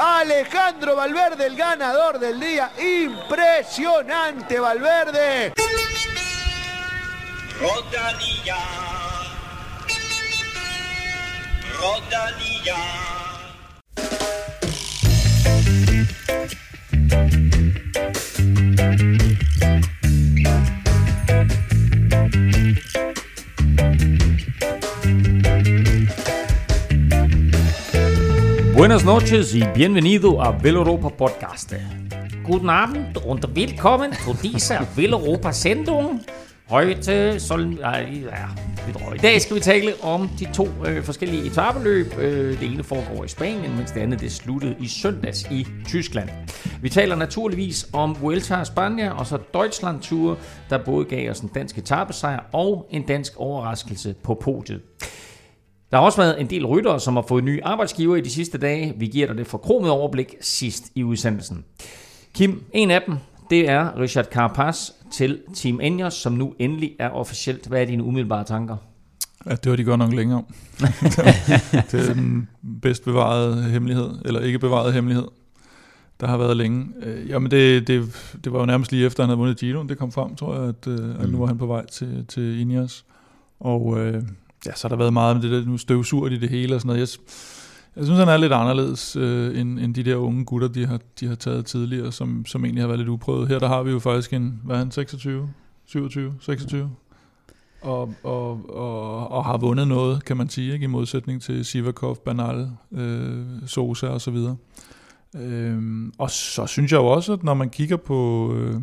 Alejandro Valverde, el ganador del día. Impresionante Valverde. Buenas noches y bienvenido a Veloropa Podcast. Guten Abend und willkommen zu dieser Veloropa Sendung. Heute sollen, øh, ja, I dag skal vi tale om de to øh, forskellige etabeløb. Øh, det ene foregår i Spanien, mens det andet det sluttede i søndags i Tyskland. Vi taler naturligvis om Vuelta a España og så Deutschland Tour, der både gav os en dansk etabesejr og en dansk overraskelse på podiet. Der har også været en del ryttere, som har fået nye arbejdsgiver i de sidste dage. Vi giver dig det forkromet overblik sidst i udsendelsen. Kim, en af dem, det er Richard Carapaz til Team Engels, som nu endelig er officielt. Hvad er dine umiddelbare tanker? Ja, det var de godt nok længe om. det er den bedst bevarede hemmelighed, eller ikke bevarede hemmelighed, der har været længe. Øh, Jamen det, det, det var jo nærmest lige efter, han havde vundet Giro, det kom frem, tror jeg, at, øh, at nu var han på vej til, til Ineos. Og øh, ja, så har der været meget med det der, nu støvsurt i det hele og sådan noget. Jeg, jeg synes, han er lidt anderledes øh, end, end de der unge gutter, de har, de har taget tidligere, som, som egentlig har været lidt uprøvet. Her der har vi jo faktisk en, hvad er han, 26, 27, 26? Og, og, og, og har vundet noget, kan man sige, ikke? i modsætning til Sivakov, Banal, øh, Sosa og så videre. Øhm, og så synes jeg jo også, at når man kigger på øh,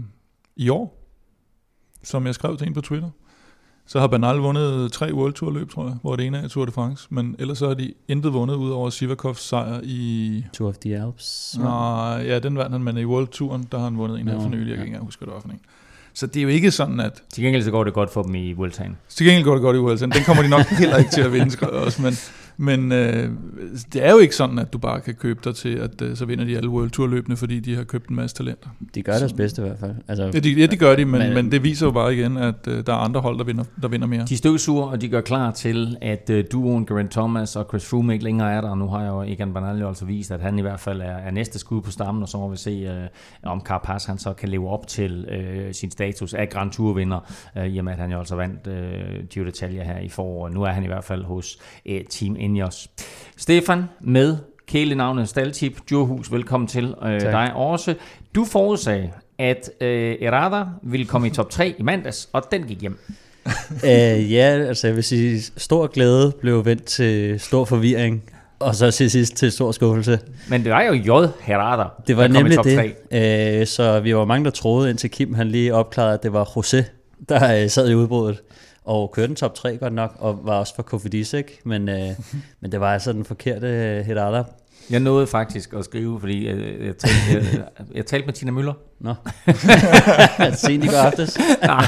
i år, som jeg skrev til en på Twitter, så har Banal vundet tre World Tour løb, tror jeg, hvor det ene er Tour de France. Men ellers så har de intet vundet ud over Sivakovs sejr i... Tour of the Alps. Nej, ja, den vandt han, men i World Touren, der har han vundet en her Nå, for nylig, jeg kan ikke engang huske, hvad det var for en. Så det er jo ikke sådan, at... Til gengæld så går det godt for dem i Vueltaen. Til gengæld går det godt i Vueltaen. Den kommer de nok heller ikke til at vinde, også. Men, men øh, det er jo ikke sådan, at du bare kan købe dig til, at øh, så vinder de alle World Tour løbende, fordi de har købt en masse talenter. De gør deres bedste i hvert fald. Altså, Ja, de, ja, det gør de, men, Men- men, det viser jo bare igen, at øh, der er andre hold, der vinder, der vinder mere. De støvsuger, og de gør klar til, at uh, duoen Geraint Thomas og Chris Froome ikke længere er der. Nu har jeg jo Egan Bernal jo altså vist, at han i hvert fald er, er næste skud på stammen, og så må vi se, uh, om Carapaz han så kan leve op til uh, sin status af Grand Tour-vinder, uh, i og med at han jo altså vandt uh, Giro d'Italia her i foråret. Nu er han i hvert fald hos uh, Team Ineos. Stefan med kælenavnet Staltip, Djurhus, velkommen til uh, dig også. Du forudsagde, at uh, Errada ville komme i top 3 i mandags, og den gik hjem. øh, ja, altså jeg vil sige, stor glæde blev vendt til stor forvirring. Og så til sidst til stor skuffelse. Men det var jo J. Herada, Det var nemlig top det. 3. Øh, så vi var mange, der troede, indtil Kim han lige opklarede, at det var José, der øh, sad i udbruddet. Og kørte en top 3 godt nok, og var også for Kofidis, ikke? Men, øh, men det var altså den forkerte øh, Hedada. Jeg nåede faktisk at skrive, fordi øh, jeg, talte, jeg, jeg talte med Tina Møller. Nå. Sent i går aftes. Nej.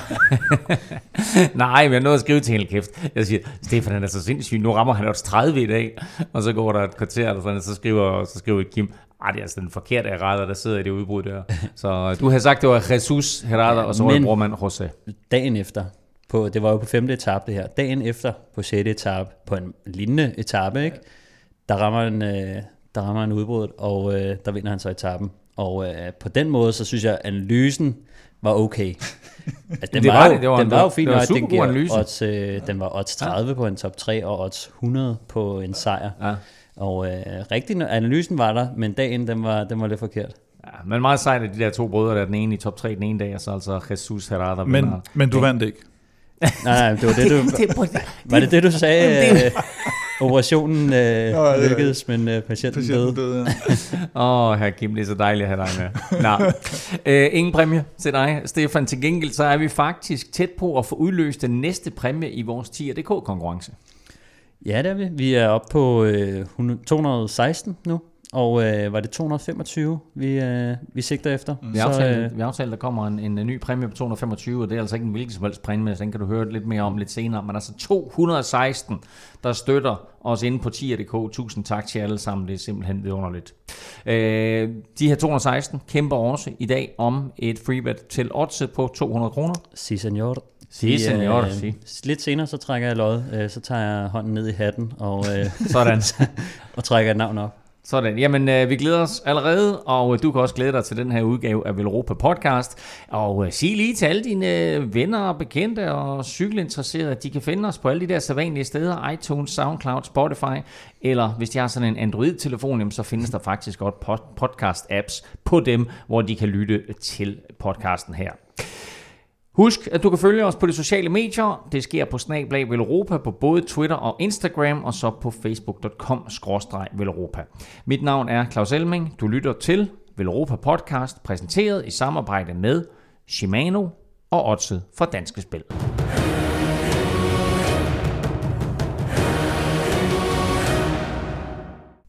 Nej, men jeg nåede at skrive til hende kæft. Jeg siger, Stefan han er så sindssyg, nu rammer han også 30 i dag. Og så går der et kvarter, eller sådan, og så skriver, så skriver Kim, ej, det er altså den forkerte Herada, der sidder i det udbrud der. Så du havde sagt, det var Jesus Herada, og så var brormand José. dagen efter, på, det var jo på femte etape det her, dagen efter på sjette etape, på en lignende etape, ikke? der rammer en, øh, der rammer en udbrud, og øh, der vinder han så etappen. Og øh, på den måde, så synes jeg, at analysen var okay. Altså, den Det var, var jo, det. Det var den en- var jo fint det var super den, analyse. odds, øh, den var odds 30 på en top 3, og odds 100 på en sejr. Ja. Og øh, rigtig, analysen var der, men dagen, den var, den var lidt forkert. Ja, men meget sejt, at de der to brødre, der er den ene i top 3 den ene dag, og så altså Jesus Herada. Men, vinder. men du vandt ikke. Nej, nej, det var det, du, det, det, var det det, du sagde? det- Øh, operationen øh, ja. lykkedes, men øh, patienten, Patienten døde. Åh, oh, her Kim, det er så dejligt at have dig med. Nå. Øh, ingen præmie til dig, Stefan. Til gengæld så er vi faktisk tæt på at få udløst den næste præmie i vores 10.dk-konkurrence. Ja, det er vi. Vi er oppe på øh, 100 216 nu, og øh, var det 225, vi, øh, vi sigter efter. Vi har aftalt, øh, vi har aftalt, der kommer en, en, ny præmie på 225, og det er altså ikke en hvilken som helst præmie, så den kan du høre lidt mere om lidt senere. Men altså 216, der støtter os inde på 10.dk. Tusind tak til jer alle sammen, det er simpelthen vidunderligt. Øh, de her 216 kæmper også i dag om et freebet til odds på 200 kroner. Si, senor. Si, senor, øh, si. Lidt senere, så trækker jeg lod, øh, så tager jeg hånden ned i hatten og, øh, Sådan. og trækker et navn op. Sådan, jamen øh, vi glæder os allerede, og øh, du kan også glæde dig til den her udgave af Velropa Podcast. Og øh, sig lige til alle dine øh, venner og bekendte og cykelinteresserede, at de kan finde os på alle de der sædvanlige steder, iTunes, SoundCloud, Spotify, eller hvis de har sådan en Android-telefon, jamen, så findes der faktisk godt podcast-apps på dem, hvor de kan lytte til podcasten her. Husk, at du kan følge os på de sociale medier. Det sker på Snablag Velropa på både Twitter og Instagram, og så på facebook.com-velropa. Mit navn er Claus Elming. Du lytter til Velropa Podcast, præsenteret i samarbejde med Shimano og Otse fra Danske Spil.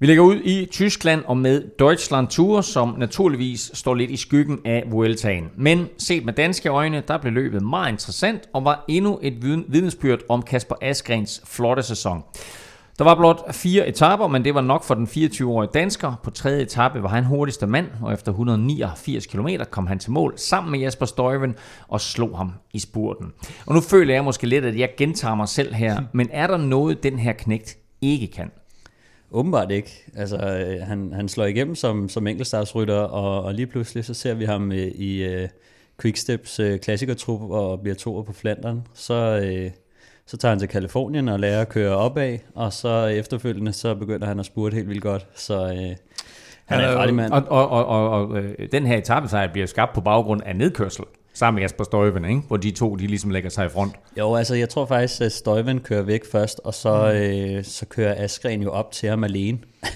Vi lægger ud i Tyskland og med Deutschland Tour, som naturligvis står lidt i skyggen af Vueltaen. Men set med danske øjne, der blev løbet meget interessant og var endnu et vidnesbyrd om Kasper Asgrens flotte sæson. Der var blot fire etaper, men det var nok for den 24-årige dansker. På tredje etape var han hurtigste mand, og efter 189 km kom han til mål sammen med Jasper Støjven og slog ham i spurten. Og nu føler jeg måske lidt, at jeg gentager mig selv her, men er der noget, den her knægt ikke kan? Åbenbart ikke. Altså, øh, han, han slår igennem som, som enkeltstartsrytter, og, og lige pludselig så ser vi ham øh, i uh, Quicksteps uh, klassikertrup og bliver toer på Flandern. Så, uh, så tager han til Kalifornien og lærer at køre opad, og så efterfølgende så begynder han at spurte helt vildt godt. Så uh, han, han er, en mand. Og, og, og, og, og den her etappesejr bliver skabt på baggrund af nedkørsel sammen med Jasper Støjven, ikke? hvor de to de ligesom lægger sig i front. Jo, altså jeg tror faktisk, at Støjven kører væk først, og så, mm. øh, så kører Askren jo op til ham alene.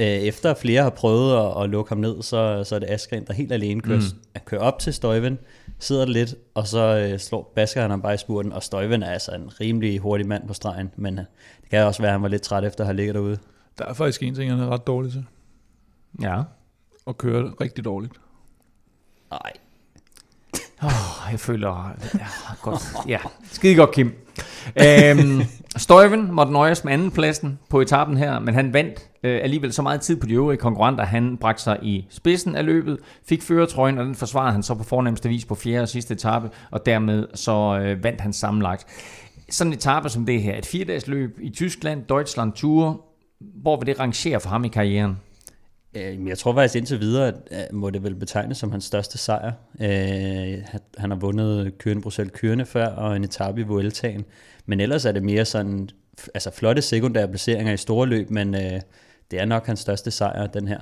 Øh, efter flere har prøvet at, at lukke ham ned, så, så er det Askren, der helt alene kører, mm. kører op til Støjven, sidder lidt, og så øh, slår Basker han ham bare i spurten, og Støjven er altså en rimelig hurtig mand på stregen, men øh, det kan også være, at han var lidt træt efter at have ligget derude. Der er faktisk en ting, han er ret dårlig til. Ja. Og køre rigtig dårligt. Nej, Oh, jeg føler... Ja, godt. Ja, skide godt, Kim. Øhm, Støjven måtte nøjes med andenpladsen på etappen her, men han vandt øh, alligevel så meget tid på de øvrige konkurrenter. Han bragte sig i spidsen af løbet, fik føretrøjen, og den forsvarede han så på fornemmeste vis på fjerde og sidste etape, og dermed så øh, vandt han sammenlagt. Sådan en etape som det her, et fire løb i Tyskland, Deutschland Tour, hvor vil det rangere for ham i karrieren? Øh, jeg tror faktisk indtil videre, at må det vel betegnes som hans største sejr. Øh, han har vundet Kyrne Bruxelles Kyrne før, og en etape i Vueltaen. Men ellers er det mere sådan, altså flotte sekundære placeringer i store løb, men øh, det er nok hans største sejr, den her.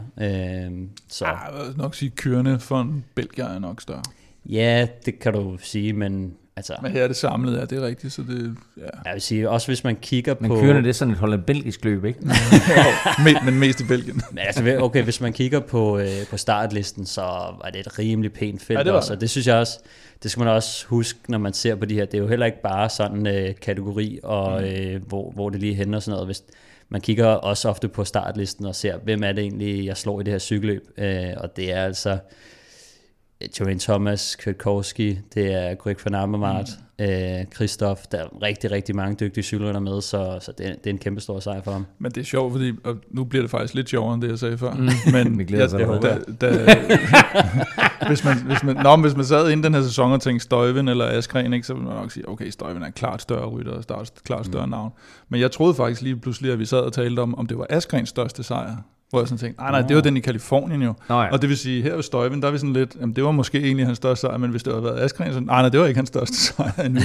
så. Ja, jeg vil nok sige, Kyrne for en belgier er nok større. Ja, det kan du sige, men Altså, men her er det samlet, ja, det er rigtigt. Så det, ja. Jeg vil sige, også hvis man kigger men på... Men kørende det er sådan et holdet belgisk løb, ikke? men mest i Belgien. men altså, okay, hvis man kigger på, øh, på startlisten, så var det et rimelig pænt felt ja, det også. Og det synes jeg også, det skal man også huske, når man ser på de her. Det er jo heller ikke bare sådan en øh, kategori, og, mm. øh, hvor, hvor det lige hænder og sådan noget. Hvis, man kigger også ofte på startlisten og ser, hvem er det egentlig, jeg slår i det her cykelløb. Øh, og det er altså Joanne Thomas, Kwiatkowski, det er Greg van Amermart, mm. øh, Christoph, der er rigtig, rigtig mange dygtige cykelrytter med, så, så det, er, det er en kæmpe stor sejr for ham. Men det er sjovt, fordi og nu bliver det faktisk lidt sjovere, end det jeg sagde før. Mm. Men Vi glæder sig ja, da, da, hvis, man, hvis, man, nå, hvis man sad inden den her sæson og tænkte Støjven eller Askren, ikke, så ville man nok sige, okay, Støjven er en klart større rytter og klart større mm. navn. Men jeg troede faktisk lige pludselig, at vi sad og talte om, om det var Askrens største sejr. Hvor jeg sådan tænkte, nej, nej, det var den i Kalifornien jo. Nå, ja. Og det vil sige, her i Støjven, der er vi sådan lidt, jamen, det var måske egentlig hans største sejr, men hvis det havde været Askren, så nej, nej, det var ikke hans største sejr endnu.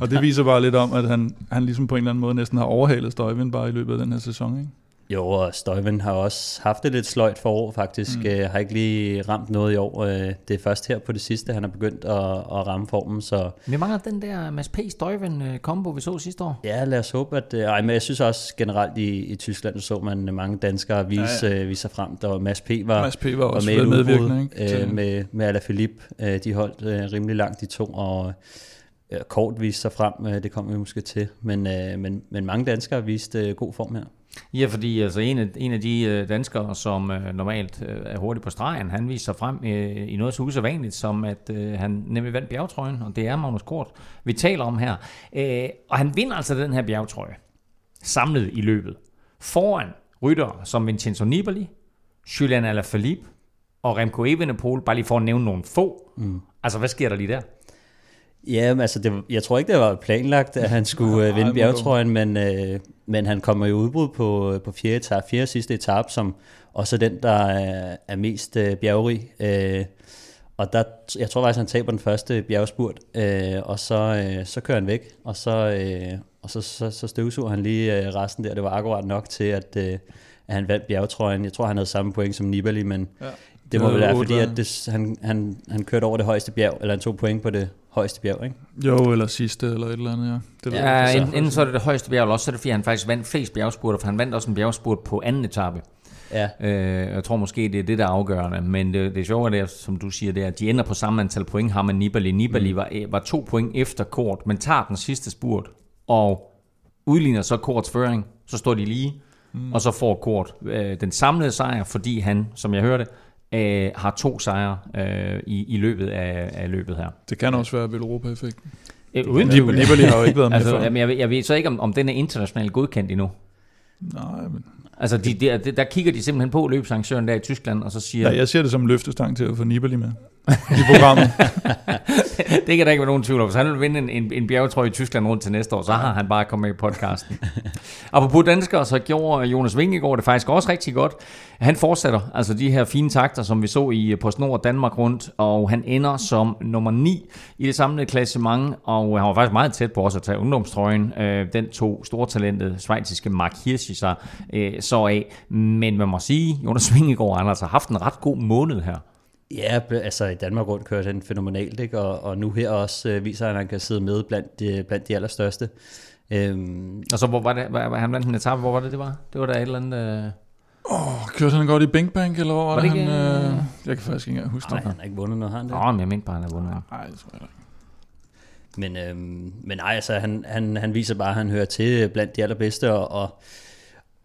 og det viser bare lidt om, at han, han ligesom på en eller anden måde næsten har overhalet Støjven bare i løbet af den her sæson, ikke? Jo, og Støjven har også haft det lidt sløjt forår faktisk. Mm. Øh, har ikke lige ramt noget i år. Øh, det er først her på det sidste, han har begyndt at, at ramme formen. Så. Vi mangler den der Mads P. Støjven kombo, vi så sidste år. Ja, lad os håbe, at... Øh, ej, men jeg synes også generelt i, i Tyskland, så man mange danskere vise, ja, ja. vise sig frem. Der var Mads P. var, Mads P. var også var med medvirkende, ikke? Øh, med, med Alaphilippe. Øh, de holdt øh, rimelig langt, de to, og øh, kort viste sig frem. Øh, det kommer vi måske til. Men, øh, men, men mange danskere viste øh, god form her. Ja, fordi altså, en, af, en af de øh, danskere, som øh, normalt øh, er hurtigt på stregen, han viser sig frem øh, i noget så usædvanligt, som at øh, han nemlig vandt bjergtrøjen, og det er Magnus Kort, vi taler om her. Øh, og han vinder altså den her bjergtrøje, samlet i løbet, foran rytter som Vincenzo Nibali, Julian Alaphilippe og Remco Evenepoel, bare lige for at nævne nogle få. Mm. Altså, hvad sker der lige der? Ja, men altså, det, jeg tror ikke, det var planlagt, at han skulle Nej, øh, vinde bjergetrøjen, men, øh, men han kommer jo udbrud på, på fjerde, etape, fjerde sidste etape, som også den, der er, er mest øh, bjergrig. Øh, og der, jeg tror faktisk, han taber den første bjergspurt, øh, og så, øh, så kører han væk, og så, øh, og så, så, så støvsuger han lige øh, resten der. Det var akkurat nok til, at, øh, at han vandt bjergetrøjen. Jeg tror, han havde samme point som Nibali, men Ja. det må vel være, fordi at det, han, han, han kørte over det højeste bjerg, eller han tog point på det højeste bjerg, ikke? Jo, eller sidste, eller et eller andet, ja. Det ved jeg Ja, enten, enten så er det det højeste bjerg, eller også så er det fordi, han faktisk vandt flest bjergspurter, for han vandt også en bjergspurt på anden etape. Ja, Øh, jeg tror måske, det er det, der er afgørende. Men det, det sjove er, det, som du siger, det er, at de ender på samme antal point, ham og Nibali. Nibali mm. var, var to point efter Kort, men tager den sidste spurt, og udligner så Korts føring. Så står de lige, mm. og så får Kort øh, den samlede sejr, fordi han, som jeg hørte, øh, har to sejre øh, i, i løbet af, af løbet her. Det kan også være Veloropa-effekten. Øh, uden Nib- Nibali har jo ikke været med Altså, før. jamen, jeg, ved, jeg ved så ikke, om, om den er internationalt godkendt endnu. Nej, men... Altså, de, der, der kigger de simpelthen på løbsarrangøren der i Tyskland, og så siger, Ja, jeg ser det som en løftestang til at få Nibali med i programmet. det kan der ikke være nogen tvivl om. Hvis han vil vinde en, en, en bjergetrøje i Tyskland rundt til næste år, så har han bare kommet med i podcasten. Apropos danskere, så gjorde Jonas Vingegaard det faktisk også rigtig godt. Han fortsætter altså de her fine takter, som vi så i PostNord Danmark rundt, og han ender som nummer 9 i det samlede klassement, og han var faktisk meget tæt på også at tage ungdomstrøjen. Øh, Den tog stortalentet svejtiske Mark Hirschi sig øh, så af. Men man må sige, Jonas Vingegaard har altså haft en ret god måned her. Ja, altså i Danmark rundt kørte han fænomenalt, ikke? Og, og nu her også øh, viser han, at han kan sidde med blandt de, blandt de allerstørste. Øhm, Og så hvor var det, var, var han vandt en etape, hvor var det, det var? Det var der et eller andet... Øh... Åh, kørte han godt i Bing Bang, eller hvor var, Var det, det han... ikke, Øh, øh, jeg kan faktisk ikke huske nej, han har ikke vundet noget, har han det? Nå, men jeg mente bare, han havde vundet. Nej, det tror jeg ikke. Men, øhm, men nej, altså han, han, han viser bare, at han hører til blandt de allerbedste, og, og,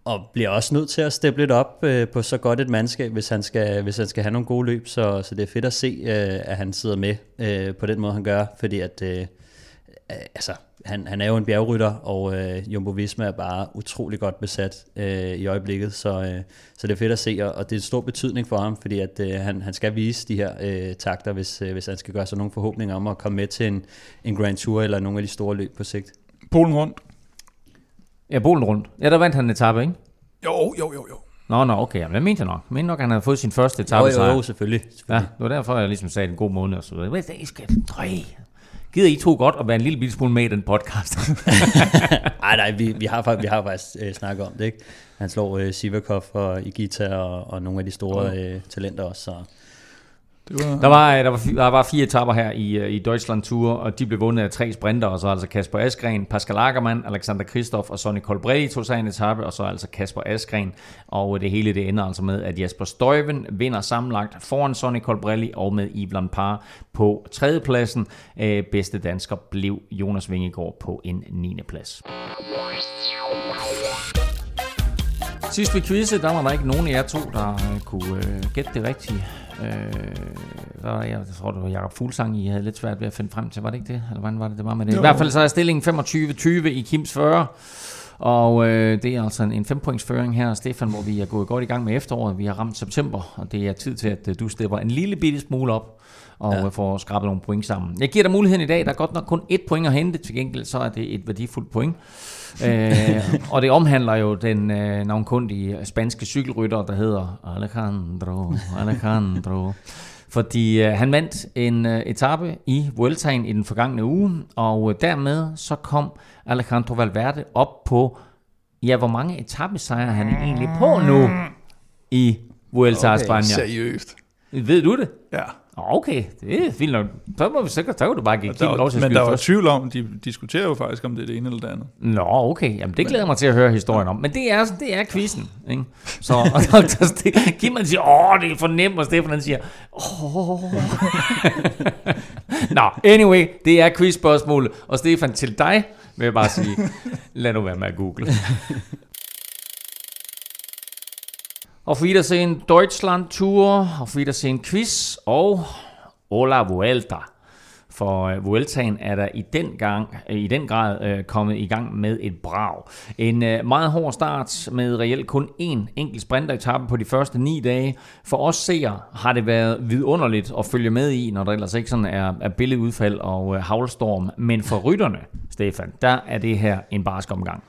og bliver også nødt til at steppe lidt op øh, på så godt et mandskab, hvis han skal, hvis han skal have nogle gode løb. Så, så det er fedt at se, øh, at han sidder med øh, på den måde, han gør, fordi at... Øh, øh, altså, han, han er jo en bjergrytter, og øh, Jumbo Visma er bare utrolig godt besat øh, i øjeblikket, så, øh, så det er fedt at se, og, og det er en stor betydning for ham, fordi at øh, han, han skal vise de her øh, takter, hvis, øh, hvis han skal gøre sig nogle forhåbninger om at komme med til en, en Grand Tour eller nogle af de store løb på sigt. Polen rundt. Ja, Bolen rundt. Ja, der vandt han en etape, ikke? Jo, jo, jo, jo. Nå, nå, okay. Jamen, det mente jeg nok. Jeg mente nok, at han havde fået sin første etape. Jo, jo, jo, selvfølgelig. Ja, selvfølgelig. det var derfor, jeg ligesom sagde en god måned og så videre. Hvad er det, I skal? Drøj. Gider I to godt at være en lille bitte smule med i den podcast? Ej, nej, vi, vi, har, faktisk- vi har faktisk øh, snakket om det, ikke? Han slår øh, Sivakov og Igita og, og nogle af de store øh, talenter også, så det var, Der var, øh, der var, der var fire etapper her i, øh, i Deutschland Tour, og de blev vundet af tre sprinter, og så altså Kasper Askren, Pascal Ackermann, Alexander Kristoff og Sonny Colbrelli tog sig en etape, og så altså Kasper Askren, og øh, det hele det ender altså med, at Jasper Støjven vinder sammenlagt foran Sonny Colbrelli og med Yves Par på tredjepladsen. Øh, bedste dansker blev Jonas Vingegaard på en 9. plads. Sidst vi quizzede, der var der ikke nogen af jer to, der kunne øh, gætte det rigtige. Øh, var, jeg, jeg tror, det var Jakob Fuglsang, I havde lidt svært ved at finde frem til. Var det ikke det? Eller hvordan var det, det var med det? Jo. I hvert fald så er stillingen 25-20 i Kims 40. Og øh, det er altså en, en fempointsføring her, Stefan, hvor vi er gået godt i gang med efteråret. Vi har ramt september, og det er tid til, at øh, du stepper en lille bitte smule op og ja. får skrabet nogle point sammen. Jeg giver dig muligheden i dag. Der er godt nok kun ét point at hente. Til gengæld så er det et værdifuldt point. øh, og det omhandler jo den øh, navnkundige spanske cykelrytter, der hedder Alejandro, Alejandro. Fordi øh, han vandt en øh, etape i Vueltaen i den forgangne uge, og øh, dermed så kom Alejandro Valverde op på, ja, hvor mange etappesejre han egentlig på nu i Vuelta Okay, España. seriøst. Ved du det? Ja. Okay, det er fint nok. Så må vi sikkert, så kan du bare give der Kim lov til at men der var først. tvivl om, de diskuterer jo faktisk, om det er det ene eller det andet. Nå, okay. Jamen, det glæder jeg mig til at høre historien om. Men det er, det er quizzen, ikke? Så og. Ste- Kim han siger, åh, det er for nemt, og Stefan han siger, åh. Nå, anyway, det er quizspørgsmålet. Og Stefan, til dig vil jeg bare sige, lad nu være med at google. Auf Wiedersehen Deutschland Tour, auf Wiedersehen Quiz og Hola Vuelta. for øh, Vueltaen er der i den, gang, øh, i den grad øh, kommet i gang med et brag. En øh, meget hård start med reelt kun én enkelt sprinteretappe på de første ni dage. For os seere har det været vidunderligt at følge med i, når der ellers ikke sådan er, er billedudfald og øh, havlstorm. Men for rytterne, Stefan, der er det her en barsk omgang.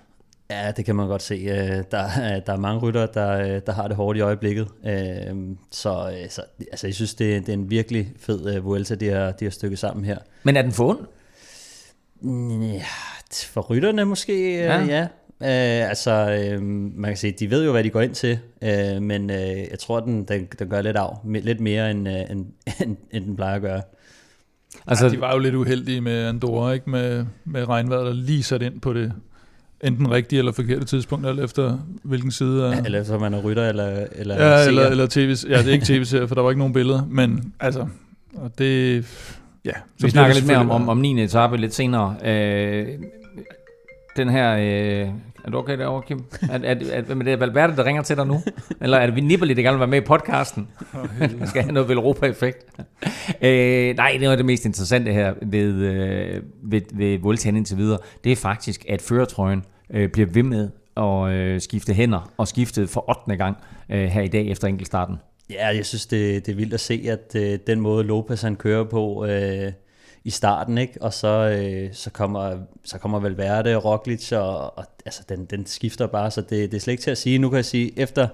Ja, det kan man godt se. Øh, der, der er mange rytter, der, øh, der har det hårdt i øjeblikket. Øh, så, så altså, jeg synes, det, det er en virkelig fed Vuelta, de har, de har stykket sammen her. Men er den for ond? Ja, for rytterne måske, ja. ja. Øh, altså, øh, man kan sige, de ved jo, hvad de går ind til, øh, men øh, jeg tror, den, den, den gør lidt af, lidt mere, end, øh, end, end, end den plejer at gøre. Altså, ja, de var jo lidt uheldige med Andorra, ikke? Med, med regnvejret, der lige sat ind på det enten rigtige eller forkerte tidspunkt, eller efter hvilken side af... Eller efter man er rytter, eller, eller Ja, eller, eller tv Ja, det er ikke tv-serie, for der var ikke nogen billeder, men altså, og det... Ja, vi snakker lidt mere om, om, om 9. etape lidt senere. Øh, den her... Øh, er du okay derovre, Kim? Er, er, er, er det Valverde, der ringer til dig nu? Eller er det vi Nibali, der gerne vil være med i podcasten? Oh, skal have noget Velropa-effekt. øh, nej, det var det mest interessante her ved, øh, ved, ved Vueltaen indtil videre. Det er faktisk, at føretrøjen øh, bliver ved med at øh, skifte hænder, og skiftet for 8. gang øh, her i dag efter enkeltstarten. Ja, jeg synes, det, det er vildt at se, at øh, den måde Lopez han kører på øh, i starten, ikke? og så, øh, så, kommer, så kommer Valverde og Roglic, og, og altså, den, den skifter bare, så det, det er slet ikke til at sige. Nu kan jeg sige, efter,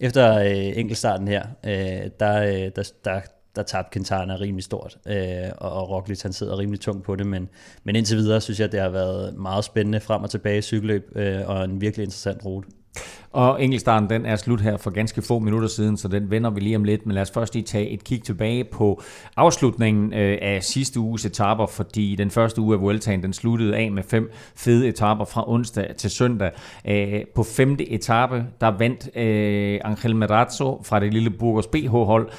efter øh, enkeltstarten her, øh, der, øh, der, der, der tabte Quintana rimelig stort, øh, og, og Roglic han sidder rimelig tungt på det, men, men indtil videre synes jeg, det har været meget spændende frem og tilbage i cykelløb, øh, og en virkelig interessant rute. Og enkeltstarten den er slut her for ganske få minutter siden, så den vender vi lige om lidt. Men lad os først lige tage et kig tilbage på afslutningen øh, af sidste uges etaper, fordi den første uge af Vueltaen, den sluttede af med fem fede etaper fra onsdag til søndag. Øh, på femte etape, der vandt øh, Angel Merazzo fra det lille Burgos BH-hold.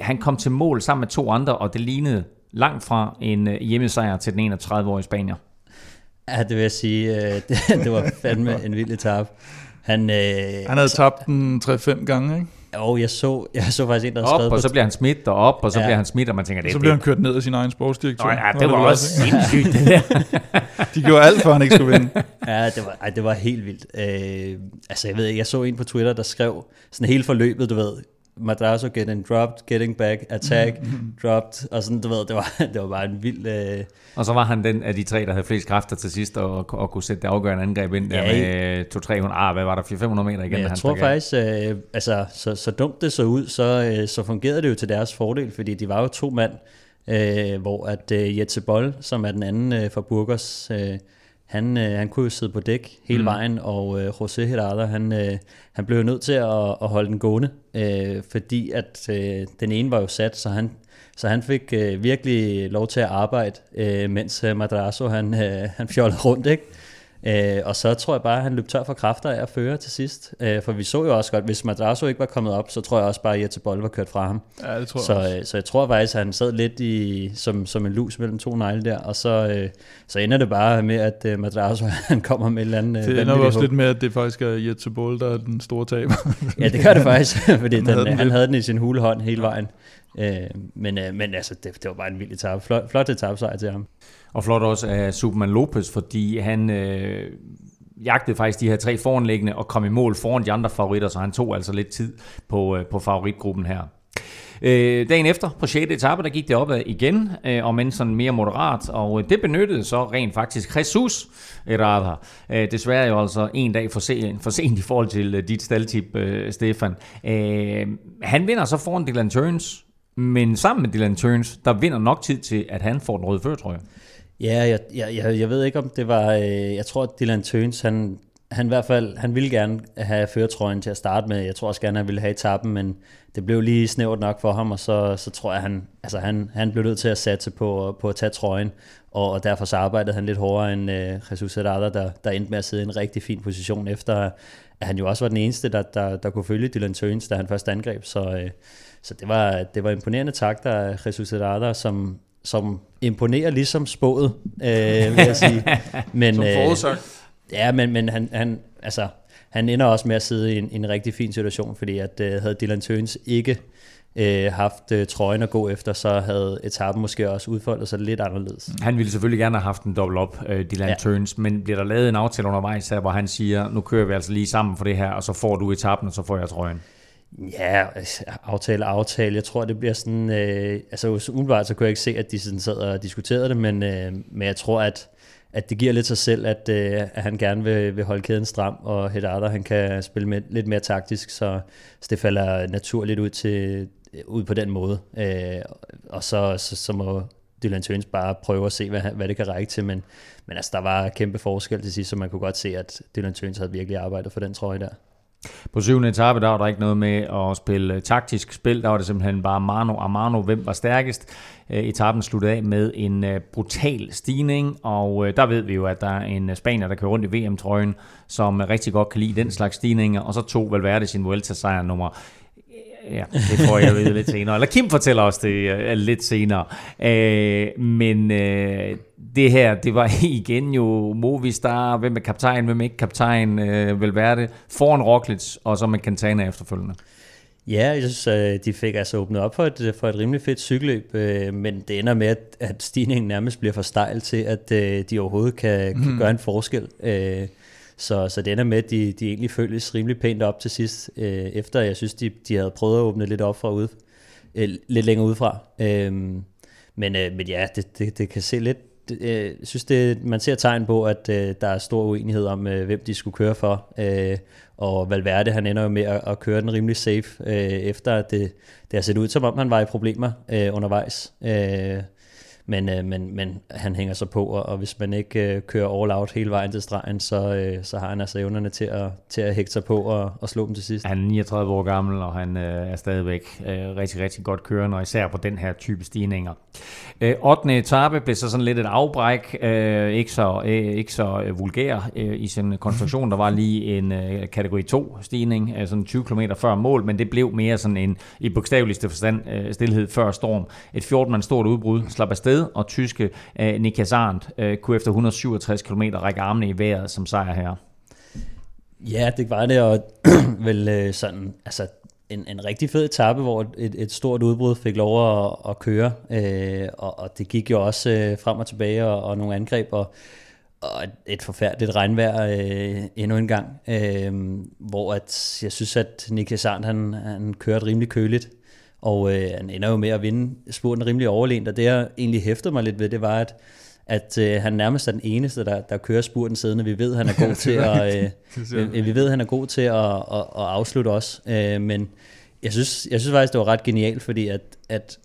Han kom til mål sammen med to andre, og det lignede langt fra en hjemmesejr til den 31-årige Spanier. Ja, det vil jeg sige, det, det var fandme en vild etape. Han, øh, han havde tabt den 3-5 gange, ikke? Jo, jeg så, jeg så faktisk en, der havde skrevet... og så bliver han smidt op, og så ja. bliver han smidt, og man tænker, det Så bliver han kørt ned af sin egen sportsdirektør. Nå, ja, det var, var også sindssygt, det der. De gjorde alt, for han ikke skulle vinde. ja, det var, ej, det var helt vildt. Øh, altså, jeg ved jeg så en på Twitter, der skrev sådan hele forløbet, du ved, Madrazo getting dropped, getting back, attack, mm-hmm. dropped, og sådan, du ved, det var, det var bare en vild... Øh... Og så var han den af de tre, der havde flest kræfter til sidst, og, og kunne sætte det afgørende angreb ind der ja, med 200-300, ah, hvad var der, 400-500 meter igen? Ja, jeg tror faktisk, øh, altså, så, så dumt det så ud, så, øh, så fungerede det jo til deres fordel, fordi de var jo to mand, øh, hvor at øh, Jetse Boll, som er den anden øh, fra Burgos, øh, han, øh, han kunne jo sidde på dæk hele mm. vejen, og øh, José Herada, han, øh, han blev nødt til at, at holde den gående, øh, fordi at øh, den ene var jo sat, så han, så han fik øh, virkelig lov til at arbejde, øh, mens øh, Madrazo han, øh, han fjollede rundt, ikke? Øh, og så tror jeg bare, at han løb tør for kræfter af at føre til sidst. Øh, for vi så jo også godt, hvis Madrazo ikke var kommet op, så tror jeg også bare, at Jette Boll var kørt fra ham. Ja, det tror så, jeg øh, så jeg tror faktisk, at han sad lidt i, som, som en lus mellem to negle der, og så, øh, så ender det bare med, at øh, Madrazo han kommer med et eller andet... Øh, det ender også lidt med, at det faktisk er Jette Boll, der er den store taber. ja, det gør det faktisk, fordi den, den, han havde den i sin hulehånd hele vejen. Øh, men, øh, men altså, det, det var bare en vild etape. Flot, flot etape sejr til ham. Og flot også af Superman Lopez, fordi han øh, jagtede faktisk de her tre foranlæggende og kom i mål foran de andre favoritter, så han tog altså lidt tid på, øh, på favoritgruppen her. Øh, dagen efter, på 6. etape, der gik det opad igen, øh, og men sådan mere moderat, og øh, det benyttede så rent faktisk Jesus Errada. Øh, desværre jo altså en dag for sent, for sent i forhold til øh, dit staldtip, øh, Stefan. Øh, han vinder så foran Dylan Turns, men sammen med Dylan Turns, der vinder nok tid til, at han får den røde førtrøje. Ja, jeg, jeg, jeg, jeg ved ikke om det var, øh, jeg tror at Dylan Turns, han, han i hvert fald, han ville gerne have føretrøjen til at starte med. Jeg tror også gerne, han ville have etappen, men det blev lige snævert nok for ham, og så, så tror jeg, han, altså han, han blev nødt til at satse på, på at tage trøjen, og, og derfor så arbejdede han lidt hårdere end øh, Jesus Herrada, der, der endte med at sidde i en rigtig fin position, efter at han jo også var den eneste, der, der, der kunne følge Dylan Turns, da han først angreb, så, øh, så det var, det var imponerende takter af Jesus Herrada, som, som imponerer ligesom spået, øh, vil jeg sige. Men, som forudsagt. Øh, ja, men, men han, han, altså, han ender også med at sidde i en, en rigtig fin situation, fordi at øh, havde Dylan Tøns ikke øh, haft øh, trøjen at gå efter, så havde etappen måske også udfoldet sig lidt anderledes. Han ville selvfølgelig gerne have haft en double op, øh, Dylan ja. Turns, men bliver der lavet en aftale undervejs her, hvor han siger, nu kører vi altså lige sammen for det her, og så får du etappen, og så får jeg trøjen? Ja, altså, aftale aftale. Jeg tror, det bliver sådan... Øh, altså umiddelbart så kunne jeg ikke se, at de sådan sad og diskuterede det, men, øh, men jeg tror, at, at det giver lidt sig selv, at, øh, at han gerne vil, vil holde kæden stram, og Hedada, han kan spille med, lidt mere taktisk, så, så det falder naturligt ud til ud på den måde. Øh, og så, så, så må Dylan Tøns bare prøve at se, hvad, hvad det kan række til, men, men altså, der var kæmpe forskel til sidst, så man kunne godt se, at Dylan Tøns havde virkelig arbejdet for den trøje der. På syvende etape, der var der ikke noget med at spille øh, taktisk spil. Der var det simpelthen bare Mano og Mano, hvem var stærkest. Øh, etappen sluttede af med en øh, brutal stigning, og der ved vi jo, at der er en spanier, der kører rundt i VM-trøjen, som rigtig godt kan lide den slags stigninger, og så tog Valverde sin Vuelta-sejr nummer Ja, det får jeg vide lidt senere. Eller Kim fortæller os det uh, lidt senere. Uh, men uh, det her, det var igen jo Movistar, hvem er kaptajn, hvem er ikke kaptajn, uh, Valverde, foran Roglic, og så med Cantana efterfølgende. Ja, jeg synes, de fik altså åbnet op for et, for et rimelig fedt cykelløb, men det ender med, at stigningen nærmest bliver for stejl til, at de overhovedet kan, kan mm. gøre en forskel. Så, så det ender med, at de, de egentlig føltes rimelig pænt op til sidst, øh, efter jeg synes, de, de havde prøvet at åbne lidt op fra ude, øh, lidt længere udefra. Øh, men, øh, men ja, det, det, det kan se lidt øh, jeg synes, det, man ser tegn på, at øh, der er stor uenighed om, øh, hvem de skulle køre for. Øh, og Valverde, han ender jo med at, at køre den rimelig safe, øh, efter at det, det har set ud, som om han var i problemer øh, undervejs. Øh, men, øh, men, men han hænger sig på, og, og hvis man ikke øh, kører all out hele vejen til stregen, så, øh, så har han altså evnerne til at, til at hægte sig på og, og slå dem til sidst. Han er 39 år gammel, og han øh, er stadigvæk øh, rigtig, rigtig godt kørende, og især på den her type stigninger. Øh, 8. etape blev så sådan lidt et afbræk, øh, ikke så, øh, ikke så øh, vulgær øh, i sin konstruktion. Der var lige en øh, kategori 2 stigning, øh, sådan 20 km før mål, men det blev mere sådan en, i bogstaveligste forstand, øh, stillhed før storm. Et 14 stort udbrud, slap afsted med, og tyske øh, Niklas Arndt øh, kunne efter 167 km række armene i vejret som sejr her. Ja, det var det, og vel øh, sådan, altså en, en rigtig fed etape, hvor et, et stort udbrud fik lov at, at køre, øh, og, og det gik jo også øh, frem og tilbage, og, og nogle angreb, og, og et, et forfærdeligt regnvejr øh, endnu en gang, øh, hvor at, jeg synes, at Niklas Arndt, han, han kørte rimelig køligt, og øh, han ender jo med at vinde spurten rimelig overlænt, og det jeg egentlig hæftede mig lidt ved, det var, at, at øh, han nærmest er den eneste, der, der kører spurten siddende. Vi ved, han er god til at, øh, vi ved, han er god til at, at, at afslutte os. Øh, men jeg synes, jeg synes faktisk, det var ret genialt, fordi at, at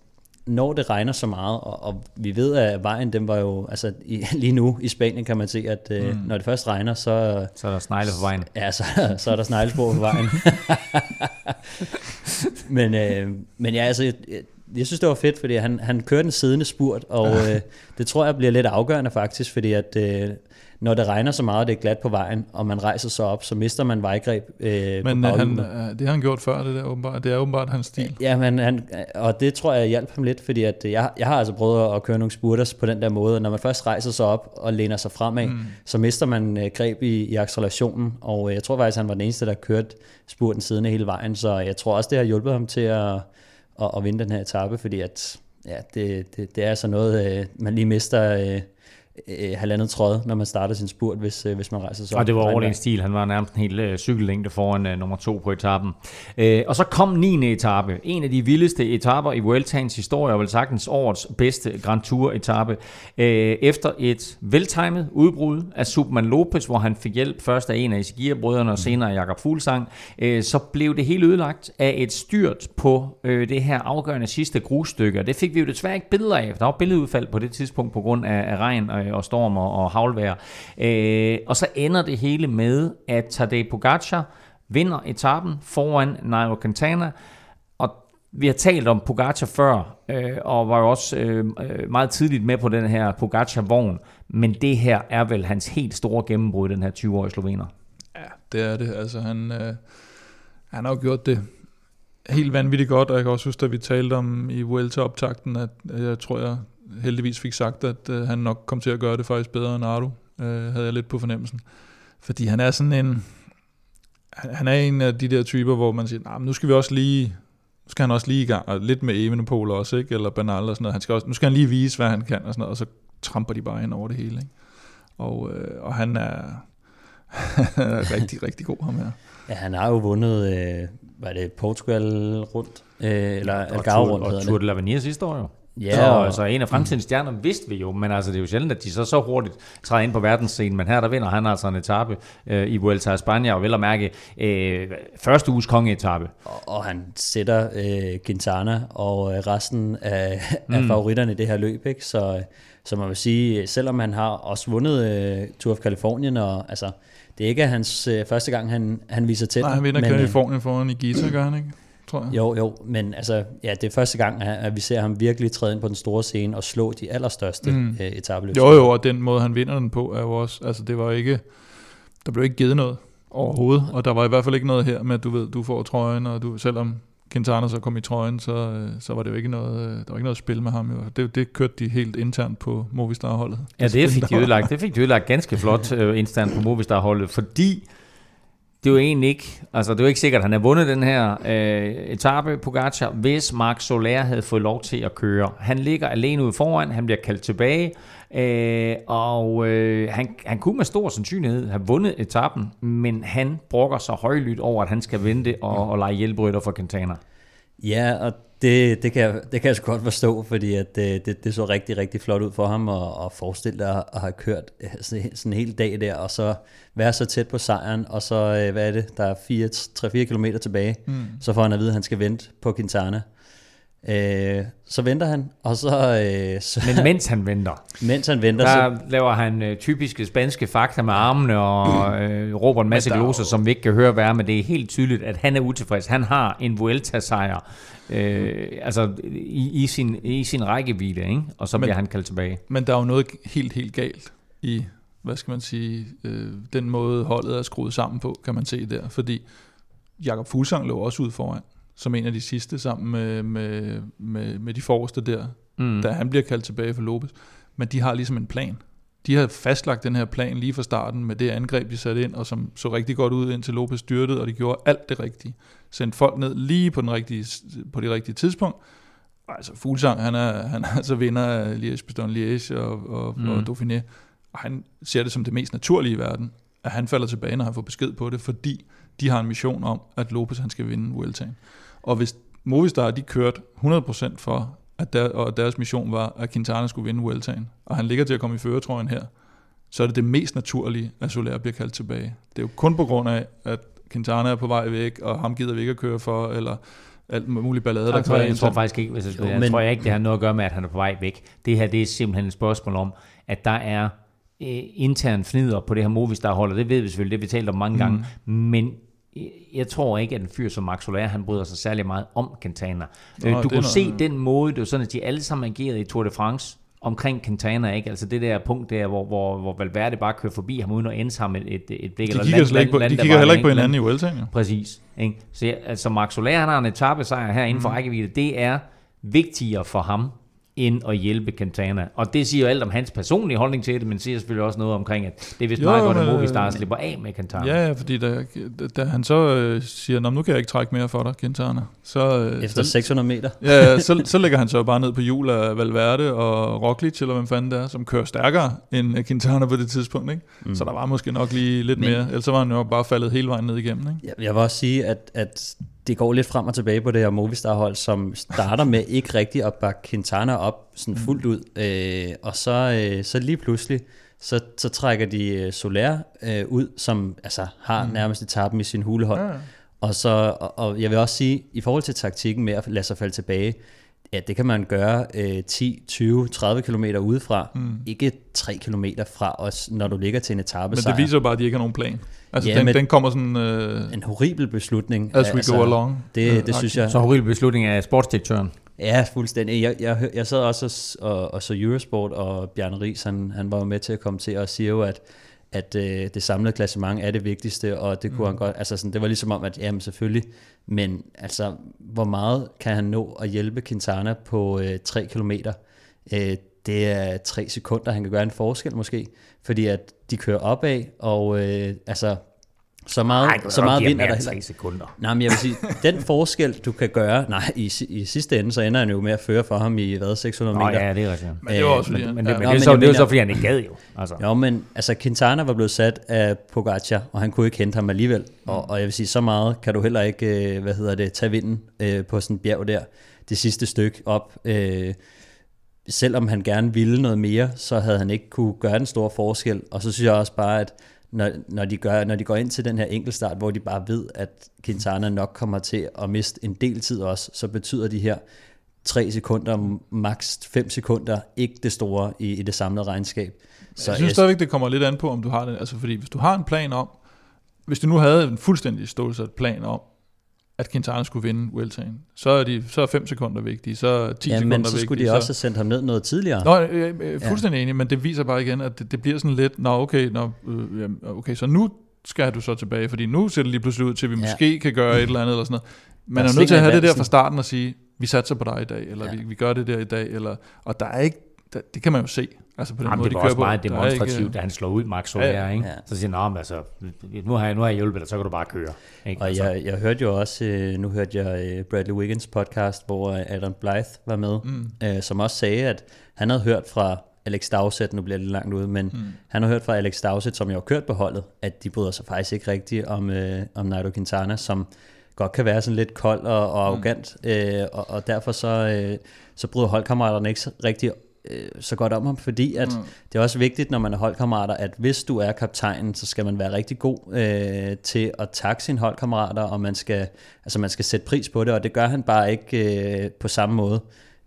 når det regner så meget, og, og vi ved, at vejen, den var jo, altså i, lige nu i Spanien kan man se, at øh, mm. når det først regner, så... Så er der snegle på vejen. Ja, så, så er der sneglespor på vejen. men, øh, men ja, altså, jeg, jeg synes, det var fedt, fordi han, han kørte den siddende spurt, og øh, det tror jeg bliver lidt afgørende faktisk, fordi at... Øh, når det regner så meget, og det er glat på vejen, og man rejser sig op, så mister man vejgreb øh, Men på han, øh, det har han gjort før, det der åbenbart. Det er åbenbart hans stil. Ja, men han, og det tror jeg hjalp ham lidt, fordi at jeg, jeg har altså prøvet at køre nogle spurters på den der måde. Når man først rejser sig op og læner sig fremad, mm. så mister man øh, greb i, i accelerationen, og øh, jeg tror faktisk, han var den eneste, der kørte spurten siden hele vejen, så jeg tror også, det har hjulpet ham til at, at, at vinde den her etape, fordi at ja, det, det, det er altså noget, øh, man lige mister øh, halvandet tråd, når man starter sin spurt, hvis, øh, hvis man rejser sig Og det var over en stil. Han var nærmest en hel øh, cykellængde foran øh, nummer to på etappen. Øh, og så kom 9. etape. En af de vildeste etapper i Vueltaens historie, og vel sagtens årets bedste Grand Tour etape. Øh, efter et veltimet udbrud af Superman Lopez, hvor han fik hjælp først af en af Isigir-brødrene og senere af Jakob Fuglsang, øh, så blev det hele ødelagt af et styrt på øh, det her afgørende sidste grusstykke. det fik vi jo desværre ikke billeder af. Der var billedudfald på det tidspunkt på grund af, af regn og øh, og storm og, og havlvejr. Øh, og så ender det hele med, at Tadej Pogacar vinder etappen foran Nairo Quintana, og vi har talt om Pogacar før, øh, og var jo også øh, øh meget tidligt med på den her Pogacar-vogn, men det her er vel hans helt store gennembrud, den her 20-årige slovener. Ja, det er det. Altså han, øh, han har jo gjort det helt vanvittigt godt, og jeg kan også huske, at vi talte om i Vuelta-optakten, at jeg tror, jeg heldigvis fik sagt, at øh, han nok kom til at gøre det faktisk bedre end Ardu, øh, havde jeg lidt på fornemmelsen. Fordi han er sådan en, han er en af de der typer, hvor man siger, nah, men nu skal vi også lige Nu skal han også lige i gang, og lidt med Evenepoel også, ikke? eller Bernal og sådan noget. Han skal også, nu skal han lige vise, hvad han kan, og, sådan noget, og så tramper de bare ind over det hele. Ikke? Og, øh, og han er, rigtig, rigtig god, ham her. Ja, han har jo vundet, øh, hvad er det, Portugal rundt, øh, eller Og Algarve Tour- rundt Og hedder Tour det. de l'Avenir sidste år jo. Ja, så, og- altså en af fremtidens stjerner vidste vi jo, men altså det er jo sjældent, at de så så hurtigt træder ind på verdensscenen, men her der vinder han altså en etape øh, i Vuelta a España, og vel at mærke øh, første uges kongeetappe. Og, og han sætter øh, Quintana og øh, resten af, mm. af favoritterne i det her løb, ikke? Så, øh, så man vil sige, selvom han har også vundet øh, Tour of Californien, og altså, det er ikke hans øh, første gang, han, han viser til. Nej, han vinder men, øh, Kalifornien foran i Gita, gør han ikke? Tror jeg. Jo, jo, men altså, ja, det er første gang, at vi ser ham virkelig træde ind på den store scene og slå de allerstørste mm. øh, etabeløb. Jo, jo, og den måde, han vinder den på, er jo også, altså det var ikke, der blev ikke givet noget overhovedet, og der var i hvert fald ikke noget her med, at du ved, du får trøjen, og du, selvom Quintana så kom i trøjen, så, øh, så var det jo ikke noget, øh, der var ikke noget spil med ham. Det, det kørte de helt internt på Movistar-holdet. Ja, det fik de ødelagt. Det fik de ødelagt ganske flot øh, instant på Movistar-holdet, fordi det er jo egentlig ikke, altså det er jo ikke sikkert, at han har vundet den her øh, etape, Pogacar, hvis Marc Soler havde fået lov til at køre. Han ligger alene ude foran, han bliver kaldt tilbage, øh, og øh, han, han kunne med stor sandsynlighed have vundet etappen, men han brokker sig højlydt over, at han skal vente og, og lege hjælperytter for Quintana. Ja, og det, det, kan, jeg- det kan jeg så godt forstå, fordi at det, det, det så rigtig, rigtig flot ud for ham at, at forestille dig at have kørt øh, sådan sådan en hel dag der, og så være så tæt på sejren, og så, øh, hvad er det, der er 3-4 km tilbage, mm. så får han at vide, at han skal vente på Quintana. Øh, så venter han, og så, øh, så Men mens han venter, mens han venter, så, Der laver han øh, typiske spanske fakta med armene og øh, råber en masse er gloser, som vi ikke kan høre være, men det er helt tydeligt, at han er utilfreds. Han har en Vuelta-sejr øh, altså i, i, sin, i sin rækkevidde, ikke? og så Men- bliver han kaldt tilbage. Men der er jo noget helt, helt galt i, hvad skal man sige, øh, den måde holdet er skruet sammen på, kan man se der. Fordi Jakob Fuglsang lå også ud foran, som en af de sidste, sammen med, med, med, med de forreste der, mm. da han bliver kaldt tilbage for Lopez. Men de har ligesom en plan. De har fastlagt den her plan lige fra starten med det angreb, de satte ind, og som så rigtig godt ud indtil Lopez styrtede, og de gjorde alt det rigtige. Sendte folk ned lige på, den rigtige, på det rigtige tidspunkt, Altså Fuglsang, han er, han er altså vinder af Liège, Bastogne Liège og, og, mm. og Dauphiné. Og han ser det som det mest naturlige i verden, at han falder tilbage, når han får besked på det, fordi de har en mission om, at Lopez han skal vinde Vueltaen. Og hvis Movistar, de kørte 100% for, at der, og deres mission var, at Quintana skulle vinde Vueltaen, og han ligger til at komme i føretrøjen her, så er det det mest naturlige, at Soler bliver kaldt tilbage. Det er jo kun på grund af, at Quintana er på vej væk, og ham gider vi ikke at køre for, eller alt muligt ballade, der Jeg tror, kører jeg tror faktisk ikke, hvis jeg, Jo, jeg men- tror jeg ikke, det har noget at gøre med, at han er på vej væk. Det her, det er simpelthen et spørgsmål om, at der er intern fnider på det her Movistar-hold, og det ved vi selvfølgelig, det vi talt om mange gange, men øh, jeg tror ikke, at en fyr som Max Soler, han bryder sig særlig meget om Quintana. Nå, Øh, du kunne noget- se den måde, det var sådan, at de alle sammen agerede i Tour de France omkring Quintana, ikke? Altså det der punkt der, hvor, hvor, hvor Valverde bare kører forbi ham, uden at ende ham et, et, et blik. De eller kigger, land- slet ikke på, land- de land- kigger heller ikke på en hinanden i Vueltaen. Præcis. Ikke? Så altså Max Soler, han har en etappesejr her inden for rækkevidde. Det er vigtigere for ham, end at hjælpe Quintana. Og det siger jo alt om hans personlige holdning til det, men siger selvfølgelig også noget omkring, at det er vist Jo, meget godt, at Movistar øh, slipper af med Quintana. Ja, fordi da, da han så øh, siger, Nå, nu kan jeg ikke trække mere for dig, Quintana, så, øh, efter så, 600 meter. ja, så, så lægger han så bare ned på hjul af Valverde og Roglic, eller hvem fanden det er, som kører stærkere end øh, Quintana på det tidspunkt. Ikke? Mm. Så der var måske nok lige lidt Men- mere, ellers så var han jo bare faldet hele vejen ned igennem. Ikke? Jeg, jeg vil også sige, at, at det går lidt frem og tilbage på det her Movistar-hold, som starter med ikke rigtig at bakke Quintana op sådan fuldt ud, øh, og så, øh, så lige pludselig, så, så trækker de øh, Soler øh, ud, som altså, har mm. nærmest etappen i sin hulehånd. Ja, ja. Og, så, og, og jeg vil også sige, i forhold til taktikken med at lade sig falde tilbage, ja, det kan man gøre øh, 10, 20, 30 km udefra, mm. ikke 3 km fra os, når du ligger til en etape. Men det viser jo bare, at de ikke har nogen plan. Altså, Ja, den, men- den kommer sådan, øh, en horribel beslutning. as we go along. Det, Øh, det synes jeg, Så horribel beslutning af sportsdirektøren. Ja, fuldstændig. Jeg, jeg, jeg sad også og, og, og så Eurosport, og Bjarne Ries, han, han var jo med til at komme til og sige jo, at, at øh, det samlede klassement er det vigtigste, og det kunne mm. han godt, altså sådan, det var ligesom om, at jamen selvfølgelig, men altså, hvor meget kan han nå at hjælpe Quintana på øh, 3 kilometer? Øh, det er tre sekunder, han kan gøre en forskel måske, fordi at de kører opad, og øh, altså, Så meget, Ej, så meget vind er der heller 3 ikke. sekunder. Nej, men jeg vil sige, den forskel, du kan gøre, nej, i, i sidste ende, så ender han jo med at føre for ham i, hvad, 600 Nå meter. ja, det er rigtigt. Men det var også Øh, fordi, Men, det, men Nå, det, er men så, det jo mener- så, fordi han ikke gad jo. Altså. Jo, men altså Quintana var blevet sat af Pogacar, og han kunne ikke hente ham alligevel. Og, og jeg vil sige, så meget kan du heller ikke, øh, hvad hedder det, tage vinden øh, på sådan en bjerg der, det sidste stykke op. Øh, selvom han gerne ville noget mere, så havde han ikke kunne gøre den store forskel. Og så synes jeg også bare, at når, når, de gør, når de går ind til den her enkeltstart, hvor de bare ved, at Quintana nok kommer til at miste en del tid også, så betyder de her 3 sekunder, maks 5 sekunder, ikke det store i, i det samlede regnskab. Så jeg synes stadigvæk, det kommer lidt an på, om du har det. Altså fordi hvis du har en plan om, hvis du nu havde en fuldstændig stålsat plan om, at Quintana skulle vinde Vueltaen, så er, de, så er 5 sekunder vigtige, så er 10 ja, sekunder men så vigtige. skulle de også have sendt ham ned noget tidligere. Nå, jeg er fuldstændig ja. enig, men det viser bare igen, at det, det bliver sådan lidt, nå okay, nå, øh, okay, så nu skal du så tilbage, fordi nu ser det lige pludselig ud til, at vi Ja. måske kan gøre et eller andet, eller sådan noget. Man Der er nødt til at have det der fra starten og sige, vi satser på dig i dag, eller ja. vi, vi gør det der i dag, eller, og der er ikke, der, det kan man jo se, altså på den Jamen, måde, det de var kører også på. meget Der er ikke, demonstrativt, da han slår ud Max Soler, Ja, ja. ikke? Ja. Så siger han, "Nå, men altså, nu har, jeg, nu har jeg hjulpet dig, så kan du bare køre. Ikke? Og altså, jeg, jeg hørte jo også, øh, nu hørte jeg øh, Bradley Wiggins podcast, hvor øh, Adam Blythe var med, mm. øh, som også sagde, at han havde hørt fra Alex Dowsett, nu bliver det lidt langt ude, men mm. han har hørt fra Alex Dowsett, som jo har kørt på holdet, at de bryder sig faktisk ikke rigtigt om, øh, om Nairo Quintana, som godt kan være sådan lidt kold og, og arrogant, mm. øh, og, og derfor så, øh, så bryder holdkammeraterne ikke så rigtig øh, så godt om ham, fordi at mm. det er også vigtigt, når man er holdkammerater, at hvis du er kaptajnen, så skal man være rigtig god øh, til at takke sine holdkammerater, og man skal, altså man skal sætte pris på det, og det gør han bare ikke øh, på samme måde,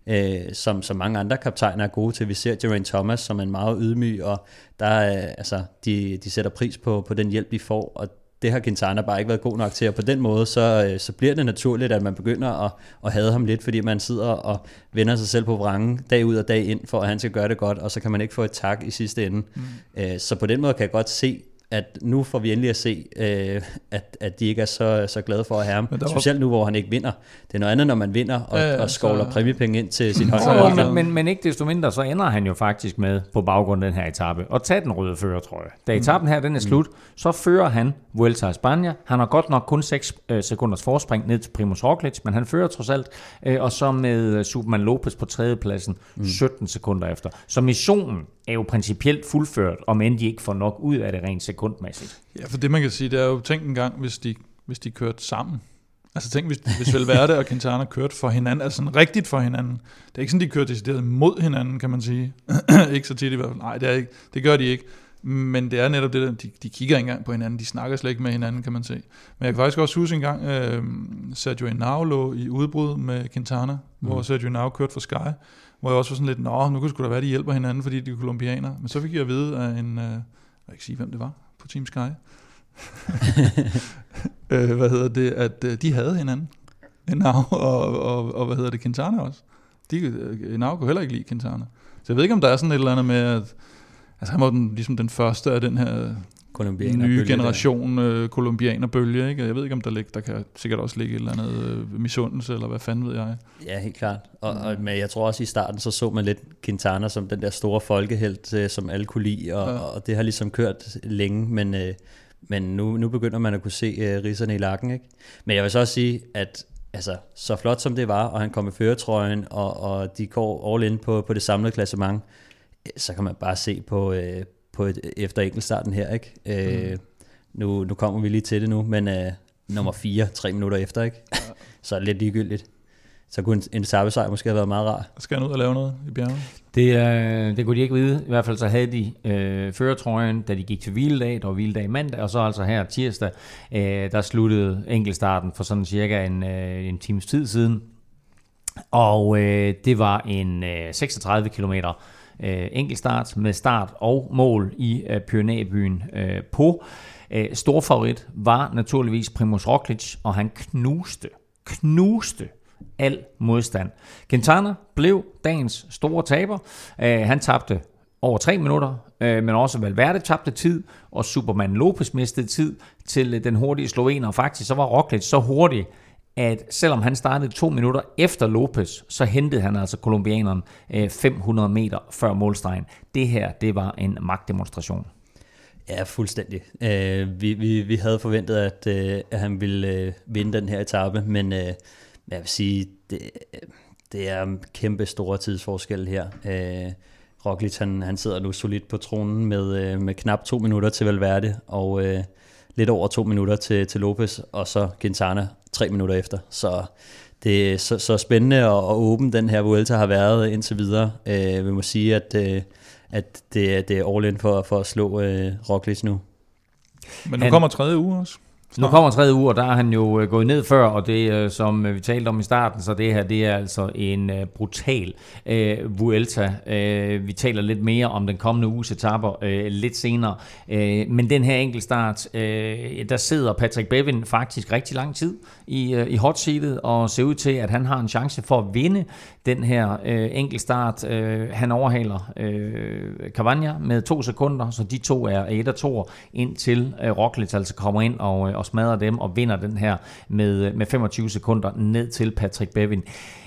øh, som, som mange andre kaptajner er gode til. Vi ser Geraint Thomas, som en meget ydmyg, og der er, altså, de, de sætter pris på, på den hjælp, de får, og det har Quintana bare ikke været god nok til, og på den måde, så, øh, så bliver det naturligt, at man begynder at, at hade ham lidt, fordi man sidder og vender sig selv på vrangen dag ud og dag ind, for at han skal gøre det godt, og så kan man ikke få et tak i sidste ende. Mm. Øh, så på den måde kan jeg godt se, at nu får vi endelig at se, øh, at, at de ikke er så, så glade for at have ham. Var- Specielt nu, hvor han ikke vinder. Det er noget andet, når man vinder og, ja, og skovler så- præmiepenge ind til sin holdkammerat. men, men, men ikke desto mindre, så ender han jo faktisk med, på baggrund af den her etape, at tage den røde førertrøje. Da etappen her den er slut, så fører han Vuelta a España. Han har godt nok kun 6 øh, sekunders forspring ned til Primoz Roglic, men han fører trods alt, øh, og så med øh, Superman Lopez på tredjepladsen 17 sekunder efter. Så missionen er jo principielt fuldført, om end de ikke får nok ud af det rent sekundmæssigt. Ja, for det man kan sige, det er jo, tænk en gang, hvis de, hvis de kørte sammen. Altså tænk, hvis, hvis Valverde og Quintana kørte for hinanden, altså sådan rigtigt for hinanden. Det er ikke sådan, de kører decideret mod hinanden, kan man sige. ikke så tit i hvert fald. Nej, det, er ikke, det gør de ikke. Men det er netop det der, de, de kigger ikke engang på hinanden, de snakker slet ikke med hinanden, kan man se. Men jeg kan faktisk også huske en gang, øh, Sergio Henao lå i udbrud med Quintana, mm. hvor Sergio Henao kørte for Sky, hvor jeg også var sådan lidt, nå, nu kunne det sgu da være, de hjælper hinanden, fordi de er kolumbianere. Men så fik jeg at vide af en, øh, jeg kan ikke sige, hvem det var på Team Sky, øh, hvad hedder det, at øh, de havde hinanden. Enau og, og, og, hvad hedder det, Quintana også. De, øh, Enau kunne heller ikke lide Quintana. Så jeg ved ikke, om der er sådan et eller andet med, at altså, han var den, ligesom den første af den her Colombianer nye generation øh, kolumbianerbølge. Ikke? Jeg ved ikke, om der, ligger, der kan sikkert også ligge et eller andet øh, misundelse, eller hvad fanden ved jeg. Ja, helt klart. Og, og, men jeg tror også i starten, så så man lidt Quintana som den der store folkehelt, øh, som alle kunne lide, og, Ja. og det har ligesom kørt længe, men, øh, men nu, nu begynder man at kunne se øh, risserne i lakken. Ikke? Men jeg vil så også sige, at altså, så flot som det var, og han kom i føretrøjen, og, og de går all in på, på det samlede klassement, så kan man bare se på, øh, på et, efter enkeltstarten her. Ikke? Øh, Mm. nu, nu kommer vi lige til det nu, men øh, nummer 4, tre minutter efter, ikke? så er det lidt ligegyldigt. Så kunne en, en etappesejr måske have været meget rar. Skal han ud og lave noget i bjergene? Det, øh, det kunne de ikke vide. I hvert fald så havde de øh, førertrøjen, da de gik til hviledag. Der var hviledag mandag, og så altså her tirsdag, øh, der sluttede enkeltstarten for sådan cirka en, øh, en times tid siden. Og øh, det var en øh, 36 km øh, enkeltstart med start og mål i øh, Pyrenæbyen øh, på. Øh, stor favorit var naturligvis Primoz Roglic, og han knuste, knuste al modstand. Quintana blev dagens store taber. Øh, han tabte over tre minutter, øh, men også Valverde tabte tid, og Superman Lopez mistede tid til øh, den hurtige slovener. Og faktisk så var Roglic så hurtig, at selvom han startede to minutter efter Lopez, så hentede han altså kolumbianeren 500 øh, meter før målstregen. Det her, det var en magtdemonstration. Ja, fuldstændig. Øh, vi, vi, vi havde forventet, at, øh, at han ville øh, vinde den her etape, men øh, jeg vil sige, det, det er en kæmpe store tidsforskel her. Øh, Roglic, han, han sidder nu solidt på tronen med, øh, med knap to minutter til Valverde, og øh, lidt over to minutter til, til Lopez, og så Quintana tre minutter efter. Så det er så, så spændende og, og åben den her Vuelta har været indtil videre. Øh, vi må sige, at, øh, at det, det er all in for, for at slå øh, Roglic nu. Men nu Han- kommer tredje uge også. Nu kommer tredje uge, og der er han jo øh, gået ned før, og det øh, som øh, vi talte om i starten, så det her, det er altså en øh, brutal øh, Vuelta. Øh, vi taler lidt mere om den kommende uges etapper øh, lidt senere. Øh, men den her enkeltstart, øh, der sidder Patrick Bevin faktisk rigtig lang tid i, øh, i hot seatet, og ser ud til, at han har en chance for at vinde den her øh, enkeltstart. Øh, han overhaler øh, Cavagna med to sekunder, så de to er et og to indtil øh, Roglic altså kommer ind og, øh, og smadrer dem og vinder den her med, øh, med 25 sekunder ned til Patrick Bevin.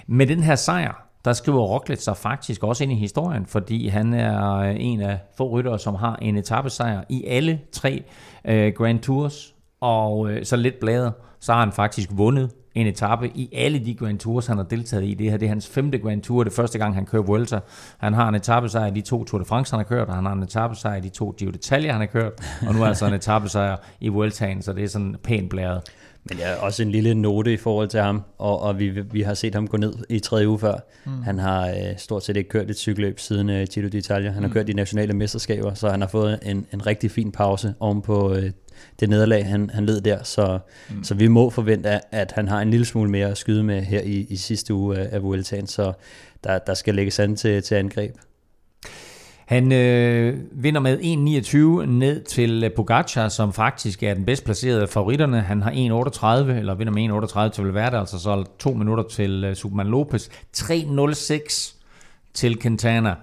Med den her sejr, der skriver Roglic sig faktisk også ind i historien, fordi han er øh, en af få ryttere, som har en etappesejr i alle tre øh, Grand Tours, og øh, så lidt bladet, så har han faktisk vundet en etape i alle de Grand Tours, han har deltaget i. Det her det er hans femte Grand Tour, det er første gang, han kører Vuelta. Han har en etappesejr i de to Tour de France, han har kørt, og han har en etappesejr i de to Giro d'Italia, han har kørt, og nu er altså en etappesejr i Vueltaen, så det er sådan pænt blæret. Men ja, også en lille note i forhold til ham, og, og vi, vi har set ham gå ned i tredje uge før. Mm. Han har øh, stort set ikke kørt et cykelløb siden øh, Giro d'Italia. Han har kørt de nationale mesterskaber, så han har fået en, en rigtig fin pause oven på øh, det nederlag, han, han led der. Så, mm. så vi må forvente, at han har en lille smule mere at skyde med her i, i sidste uge af, af Vueltaen, så der, der skal lægges an til, til angreb. Han øh, vinder med 1.29 ned til Pogacar, som faktisk er den bedst placerede af favoritterne. Han har 1.38, eller vinder med 1.38 til Valverde, altså så to minutter til øh, Superman Lopez. 3.06 til Quintana.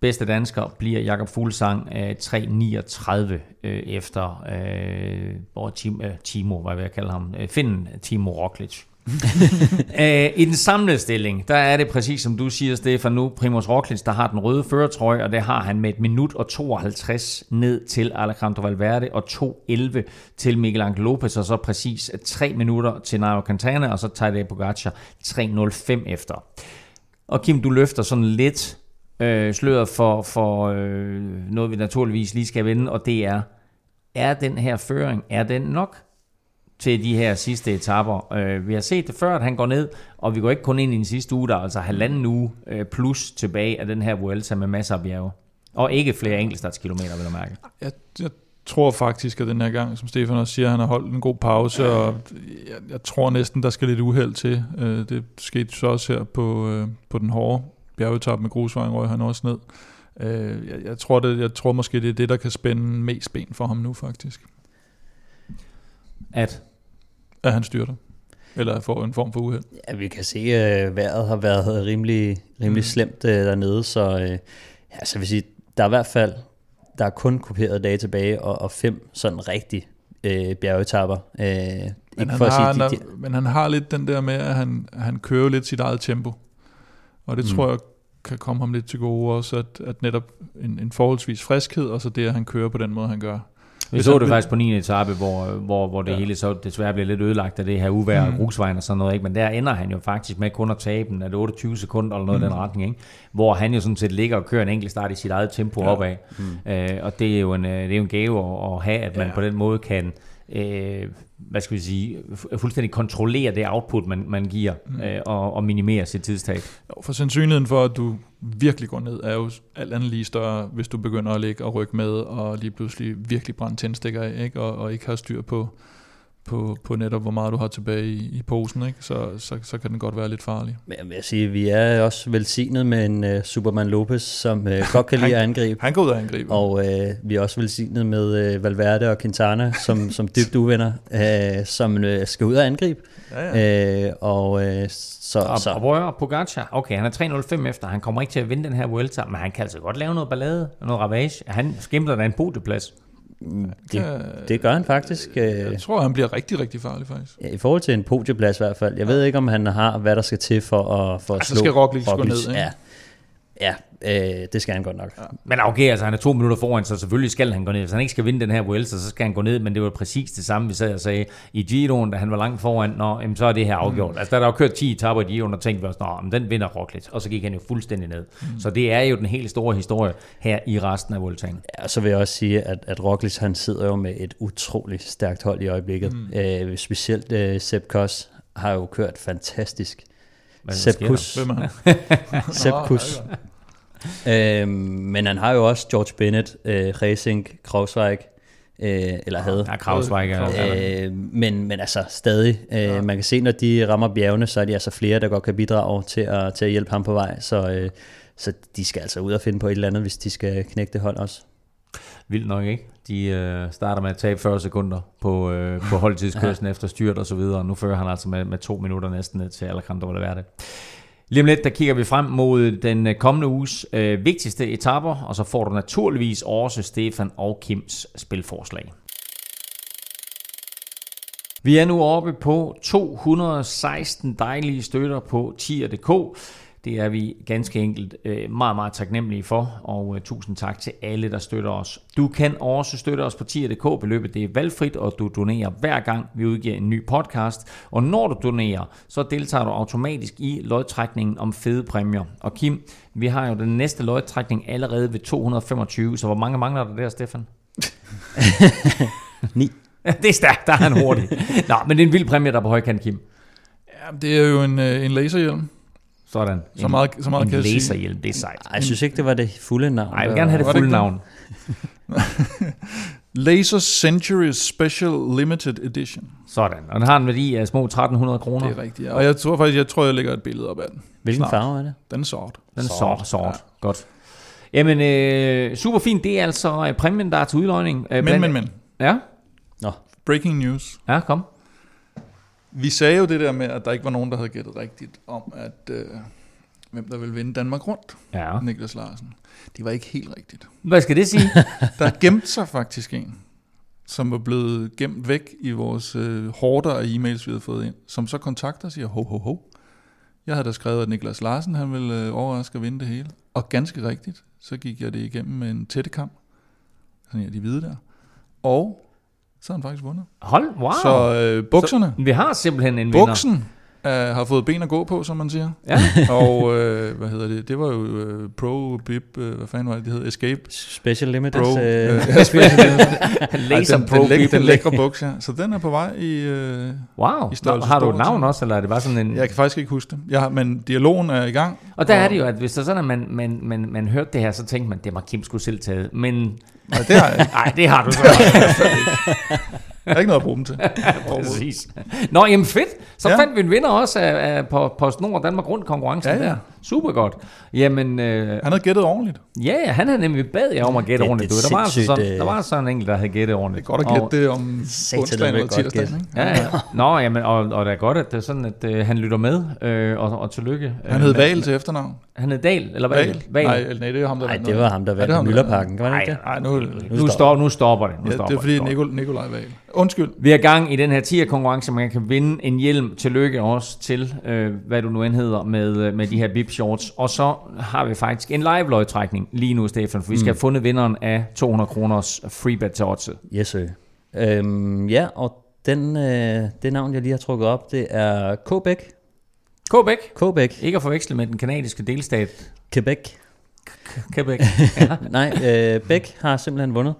Bedste dansker bliver Jakob Fuglsang øh, 3.39 øh, efter øh, hvor Tim, øh, Timo, hvad vil jeg kalde ham, øh, Finn Timo Roglic. Øh, I den samlede stilling, der er det præcis som du siger, Stefan, nu Primoz Roglic, der har den røde føretrøje, og det har han med et minut og 52 ned til Alejandro Valverde, og 2.11 til Miguel Angel Lopez, og så præcis 3 minutter til Nairo Quintana, og så Tadej Pogacar 3.05 efter. Og Kim, du løfter sådan lidt øh, sløret for, for øh, noget, vi naturligvis lige skal vende, og det er, er den her føring, er den nok til de her sidste etapper. Øh, vi har set det før, at han går ned, og vi går ikke kun ind i den sidste uge, der er altså halvanden uge øh, plus tilbage af den her Vuelta med masser af bjerge. Og ikke flere enkeltstartskilometer, vil jeg mærke. Jeg, jeg tror faktisk, at den her gang, som Stefan også siger, han har holdt en god pause, og jeg, jeg tror næsten, der skal lidt uheld til. Øh, Det skete så også her på, øh, på den hårde bjergetap med grusvejen, røg han også ned. Øh, Jeg, jeg, tror det, jeg tror måske, det er det, der kan spænde mest ben for ham nu, faktisk. At At han styrter. Eller får en form for uheld. Ja, vi kan se, at vejret har været rimelig, rimelig Mm. slemt øh, dernede, så øh, ja, så vil sige, der er i hvert fald, der er kun kopieret dage tilbage, og, og fem sådan rigtig øh, bjergetapper. Øh, Men ikke han, for at har, sige, de, er- men han har lidt den der med, at han, han kører lidt sit eget tempo. Og det Mm. mm. tror jeg kan komme ham lidt til gode også, at, at netop en, en forholdsvis friskhed, og så det, at han kører på den måde, han gør. vi så det faktisk på 9. etape, hvor, hvor, hvor det ja. Hele så desværre bliver lidt ødelagt af det her uvejr og Mm. grusvejen og sådan noget. Ikke? Men der ender han jo faktisk med kun at tabe den af 28 sekunder eller noget mm. i Mm. den retning. Ikke? Hvor han jo sådan set ligger og kører en enkelt start i sit eget tempo ja. Opad. Mm. Øh, og det er jo en, øh, det er jo en gave at, at have, at man. Ja. på den måde kan øh, hvad skal vi sige, fu- fuldstændig kontrollere det output, man, man giver, mm. øh, og, og minimere sit tidstab. For sandsynligheden for, at du virkelig går ned, er jo alt andet lige større, hvis du begynder at ligge og rykke med, og lige pludselig virkelig brænde tændstikker af, ikke? Og, og ikke har styr på, på, på netop, hvor meget du har tilbage i, i posen, ikke? Så, så, så kan den godt være lidt farlig. Men jeg vil sige, vi er også velsignet med en uh, Superman Lopez, som uh, godt kan lide at angribe. Han går ud og angriber. Og uh, vi er også velsignet med uh, Valverde og Quintana, som, som dybt uvenner, uh, som uh, skal ud og angribe. ja, ja. Uh, og uh, så, Og, så og Pogacar, okay, han er 3.05 efter, han kommer ikke til at vinde den her Vuelta, men han kan altså godt lave noget ballade, noget ravage. Han skimter da en podieplads. Det, det gør han faktisk. Jeg tror, han bliver rigtig, rigtig farlig, faktisk. Ja, I forhold til en podieplads i hvert fald. Jeg ved ikke, om han har, hvad der skal til for at, for at Altså, slå skal Roglic gå ned, ikke? Ja. Ja, øh, det skal han godt nok. Ja. Men okay, altså han er to minutter foran, så selvfølgelig skal han gå ned. Hvis han ikke skal vinde den her Vuelta, så skal han gå ned, men det var præcis det samme, vi sad og sagde i Giroen, da han var langt foran, Nå, jamen, så er det her afgjort. Mm. Altså der er jo kørt 10 etapper i Giroen, og tænkte vi også, Nå, men den vinder Roglic, og så gik han jo fuldstændig ned. Mm. Så det er jo den helt store historie her i resten af Vueltaen. Ja, og så vil jeg også sige, at, at Roglic han sidder jo med et utroligt stærkt hold i øjeblikket. Mm. Øh, specielt øh, Sepp Kuss har jo kørt fantastisk. Sepp Kuss. Hvem er han? Sepp Kuss. Øhm, men han har jo også George Bennett, øh, Racing, Krausweig, øh, eller havde. Ja, Krausweig er Øh, men, men altså stadig, øh, ja. man kan se, når de rammer bjergene, så er de altså flere, der godt kan bidrage til at, til at hjælpe ham på vej. Så, øh, så de skal altså ud og finde på et eller andet, hvis de skal knække det hold også. Vildt nok, ikke? De øh, starter med at tabe 40 sekunder på, øh, på holdtidskørslen ja. efter styrt og så videre. Nu fører han altså med, med to minutter næsten ned til Alejandro Valverde. Lige om lidt, der kigger vi frem mod den øh, kommende uges øh, vigtigste etapper, og så får du naturligvis også Stefan og Kims spilforslag. Vi er nu oppe på 216 dejlige støtter på tier.dk. Det er vi ganske enkelt øh, meget, meget taknemmelige for, og øh, tusind tak til alle, der støtter os. Du kan også støtte os på tier.dk. Beløbet det er valgfrit, og du donerer hver gang, vi udgiver en ny podcast. Og når du donerer, så deltager du automatisk i lodtrækningen om fede præmier. Og Kim, vi har jo den næste lodtrækning allerede ved 225, så hvor mange mangler der der, Stefan? 9. Ja, det er stærkt, der er han hurtig. Nå, men det er en vild præmie, der er på højkant, Kim. Ja, det er jo en, øh, en laserhjelm. Sådan. Så meget, så meget en kan jeg sige. det er sejt. Ej, jeg synes ikke, det var det fulde navn. Nej, jeg vil gerne have det det fulde ikke navn. Laser Century Special Limited Edition. Sådan. Og den har en værdi af små 1300 kroner. Det er rigtigt. Ja. Og jeg tror faktisk, jeg tror, jeg lægger et billede op af den. Hvilken Snart. farve er det? Den er sort. Den er Sort. sort. sort. Ja. Godt. Jamen, øh, super fint. Det er altså øh, præmien, der er til udløjning. Øh, Men, blandt- men, men. Ja, Nå, Breaking news. ja, kom. Vi sagde jo det der med, at der ikke var nogen, der havde gættet rigtigt om, at øh, hvem der ville vinde Danmark rundt. Ja. Niklas Larsen. Det var ikke helt rigtigt. Hvad skal det sige? Der gemte sig faktisk en, som var blevet gemt væk i vores øh, hårder af e-mails, vi havde fået ind, som så kontakter og siger, ho, ho, ho. Jeg havde da skrevet, at Niklas Larsen han ville øh, overraske og vinde det hele. Og ganske rigtigt, så gik jeg det igennem med en tættekamp. Sådan ja, de hvide der. Og så har han faktisk vundet. Hold, wow. Så øh, bukserne, Vi har simpelthen en vinder. buksen øh, har fået ben at gå på, som man siger. Ja. og øh, hvad hedder det? Det var jo øh, Pro Bib, øh, hvad fanden var det, det hed? Escape Special Limited. Pro. Øh, Øh, ja, special Laser den, Pro den, læk, den lækre buks, ja. Så den er på vej i... Øh, Wow. i størrelse har du et navn så- også, eller er det bare sådan en... jeg kan faktisk ikke huske det. Jeg har, men dialogen er i gang. Og der er det jo, at hvis der sådan, at man, man, man, man hørte det her, så tænkte man, det var Kim skulle selv taget. Men Nej, det har jeg ikke. nej, det har du så. Jeg har ikke noget at bruge dem til. Præcis. Nå, jamen fedt. Så ja. Fandt vi en vinder også af, af på PostNord Danmark Rundt konkurrencen Ja, ja. der. Super godt. Jamen, øh, Han havde gættet ordentligt. ja, ja, han havde nemlig bad jer om at gætte Det- ordentligt. det Du. Der, var altså sådan, øh, der var sådan en enkelt, der havde gættet ordentligt. Det er godt at gætte det om onsdagen det var eller tirsdagen. ikke? Ja, ja. Nå, jamen, og, og det er godt, at det er sådan, at øh, han lytter med, øh, og, og tillykke. Han Øh, hed med- Val til efternavn. Han hed Dal, eller hvad? Val? Nej, nej, det er ham, der Nej, det var ham, der det er vandt Møllerparken. Var det Nej, ikke det? Nej, nu, Nu, stop, nu stopper det. Nu ja, stopper det er fordi Stopper. Nikol, Nikolaj Val. Undskyld. Vi er gang i den her tier-konkurrence, man kan vinde en hjelm. Tillykke også til, øh, hvad du nu end hedder, med, øh, med de her bib shorts. Og så har vi faktisk en live lodtrækning lige nu, Stefan, for vi skal have fundet vinderen af 200 kroners free bet til oddset. Yes, sir. Øhm, ja, og den, øh, det navn, jeg lige har trukket op, det er Quebec. Quebec. Quebec. Ikke at forveksle med den kanadiske delstat Quebec. Quebec. Ja. Nej, øh, Beck har simpelthen vundet.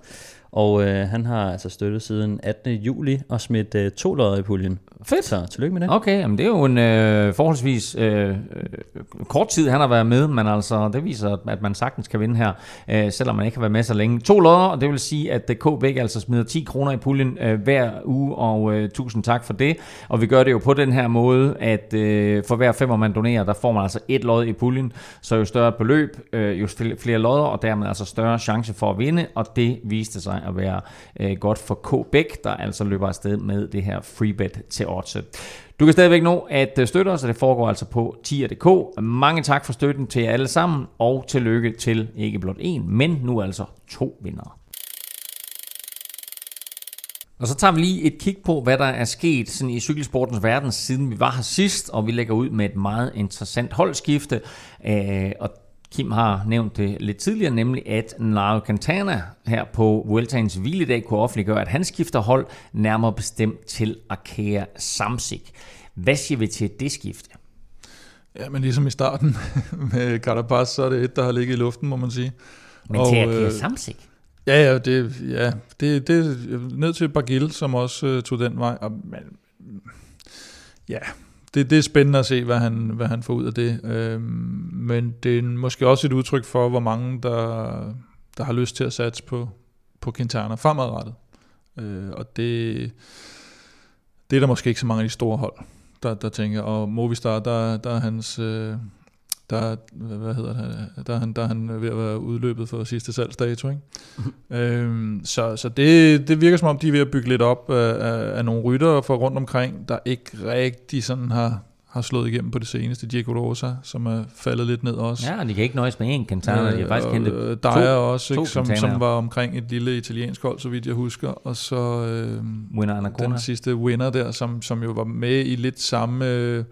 Og øh, han har altså støttet siden 18. juli og smidt øh, to lodder i puljen. Fedt. Så tillykke med det. Okay, jamen det er jo en øh, forholdsvis øh, øh, kort tid, han har været med, men altså det viser, at man sagtens kan vinde her, øh, selvom man ikke har været med så længe. To lodder, og det vil sige, at K Bæk altså smider 10 kroner i puljen øh, hver uge, og øh, tusind tak for det. Og vi gør det jo på den her måde, at øh, for hver femmer man donerer, der får man altså et lod i puljen, så jo større beløb, øh, jo fl- flere lodder, og dermed altså større chance for at vinde, og det viste sig at være øh, godt for K Bæk, der altså løber afsted med det her freebet til oddset. Du kan stadigvæk nå at øh, støtte os, og det foregår altså på tier.dk. Mange tak for støtten til jer alle sammen, og tillykke til ikke blot én, men nu altså to vindere. Og så tager vi lige et kig på, hvad der er sket sådan i cykelsportens verden, siden vi var her sidst, og vi lægger ud med et meget interessant holdskifte. Øh, og Kim har nævnt det lidt tidligere, nemlig at Nairo Quintana her på Vueltaens hviledag kunne offentliggøre, at han skifter hold nærmere bestemt til Arkea Samsic. Hvad siger vi til det skifte? Ja, men ligesom i starten med Carapaz, så er det et, der har ligget i luften, må man sige. Men til Arkea øh, Samsic? Ja, ja, det, ja, det, det ned til Bargil, som også øh, tog den vej. Og, men, ja, det, det er spændende at se, hvad han, hvad han får ud af det. Øh, men det er måske også et udtryk for, hvor mange, der, der har lyst til at satse på, på Quintana fremadrettet. Øh, og det, det er der måske ikke så mange af de store hold, der, der tænker. Og Movistar, der, der er hans... Øh, der, hvad hedder det, der er han, der er han ved at være udløbet for sidste salgsdato. Ikke? øhm, så så det, det virker som om, de er ved at bygge lidt op af, af, nogle ryttere for rundt omkring, der ikke rigtig sådan har, har slået igennem på det seneste. Diego Rosa, som er faldet lidt ned også. Ja, de kan ikke nøjes med én Quintana, de har faktisk hentet øh, to, også, ikke, som, som var omkring et lille italiensk hold, så vidt jeg husker. Og så øh, winner den sidste winner der, som, som jo var med i lidt samme... Øh,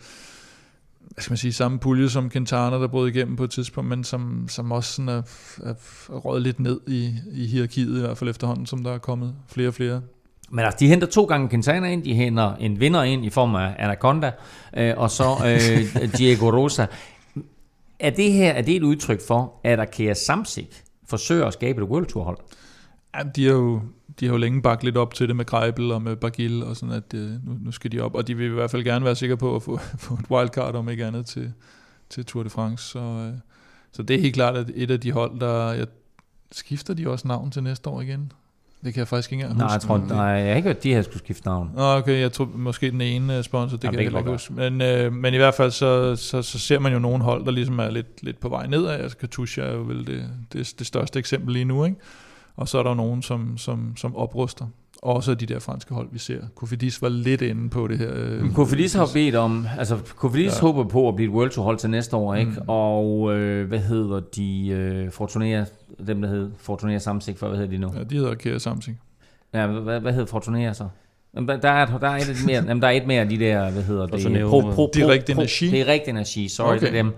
hvad skal man sige, samme pulje som Quintana, der brød igennem på et tidspunkt, men som, som også sådan er, er, er røget lidt ned i, i hierarkiet, i hvert fald efterhånden, som der er kommet flere og flere. Men altså, de henter to gange Quintana ind, de henter en vinder ind i form af Anaconda, øh, og så øh, Diego Rosa. Er det her er det et udtryk for, at Arkea Samsic forsøger at skabe et World Tour hold? Ja, de har jo de har jo længe bakket lidt op til det med Greibel og med Bagil, og sådan at øh, nu, nu skal de op, og de vil i hvert fald gerne være sikre på at få, få et wildcard, om ikke andet, til, til Tour de France. Så, øh, så det er helt klart at et af de hold, der... Jeg, skifter de også navn til næste år igen? Det kan jeg faktisk ikke engang nej, huske. Jeg tror, nej, jeg har ikke hørt, de her skulle skifte navn. Nå, okay, jeg tror måske den ene øh, sponsor, det ja, kan jeg ikke huske. Men, øh, men i hvert fald, så, så, så ser man jo nogle hold, der ligesom er lidt, lidt på vej nedad. Altså Katusha er jo vel det, det, det største eksempel lige nu, ikke? Og så er der nogen, som, som, som opruster. Også de der franske hold, vi ser. Kofidis var lidt inde på det her. Øh, Kofidis har bedt om, altså Kofidis ja. håber på at blive et World Tour hold til næste år, ikke? Mm. Og øh, hvad hedder de, øh, Fortunea, dem der hedder Fortunea Samsing, for hvad hedder de nu? Ja, de hedder Kære Samsing. Ja, hvad, hvad hedder Fortunea så? Der, der, er, der, er et mere, jamen, der er et mere af de der, hvad hedder det? Pro, pro, pro, direkt energi. Direkt energi, sorry, okay. det er dem.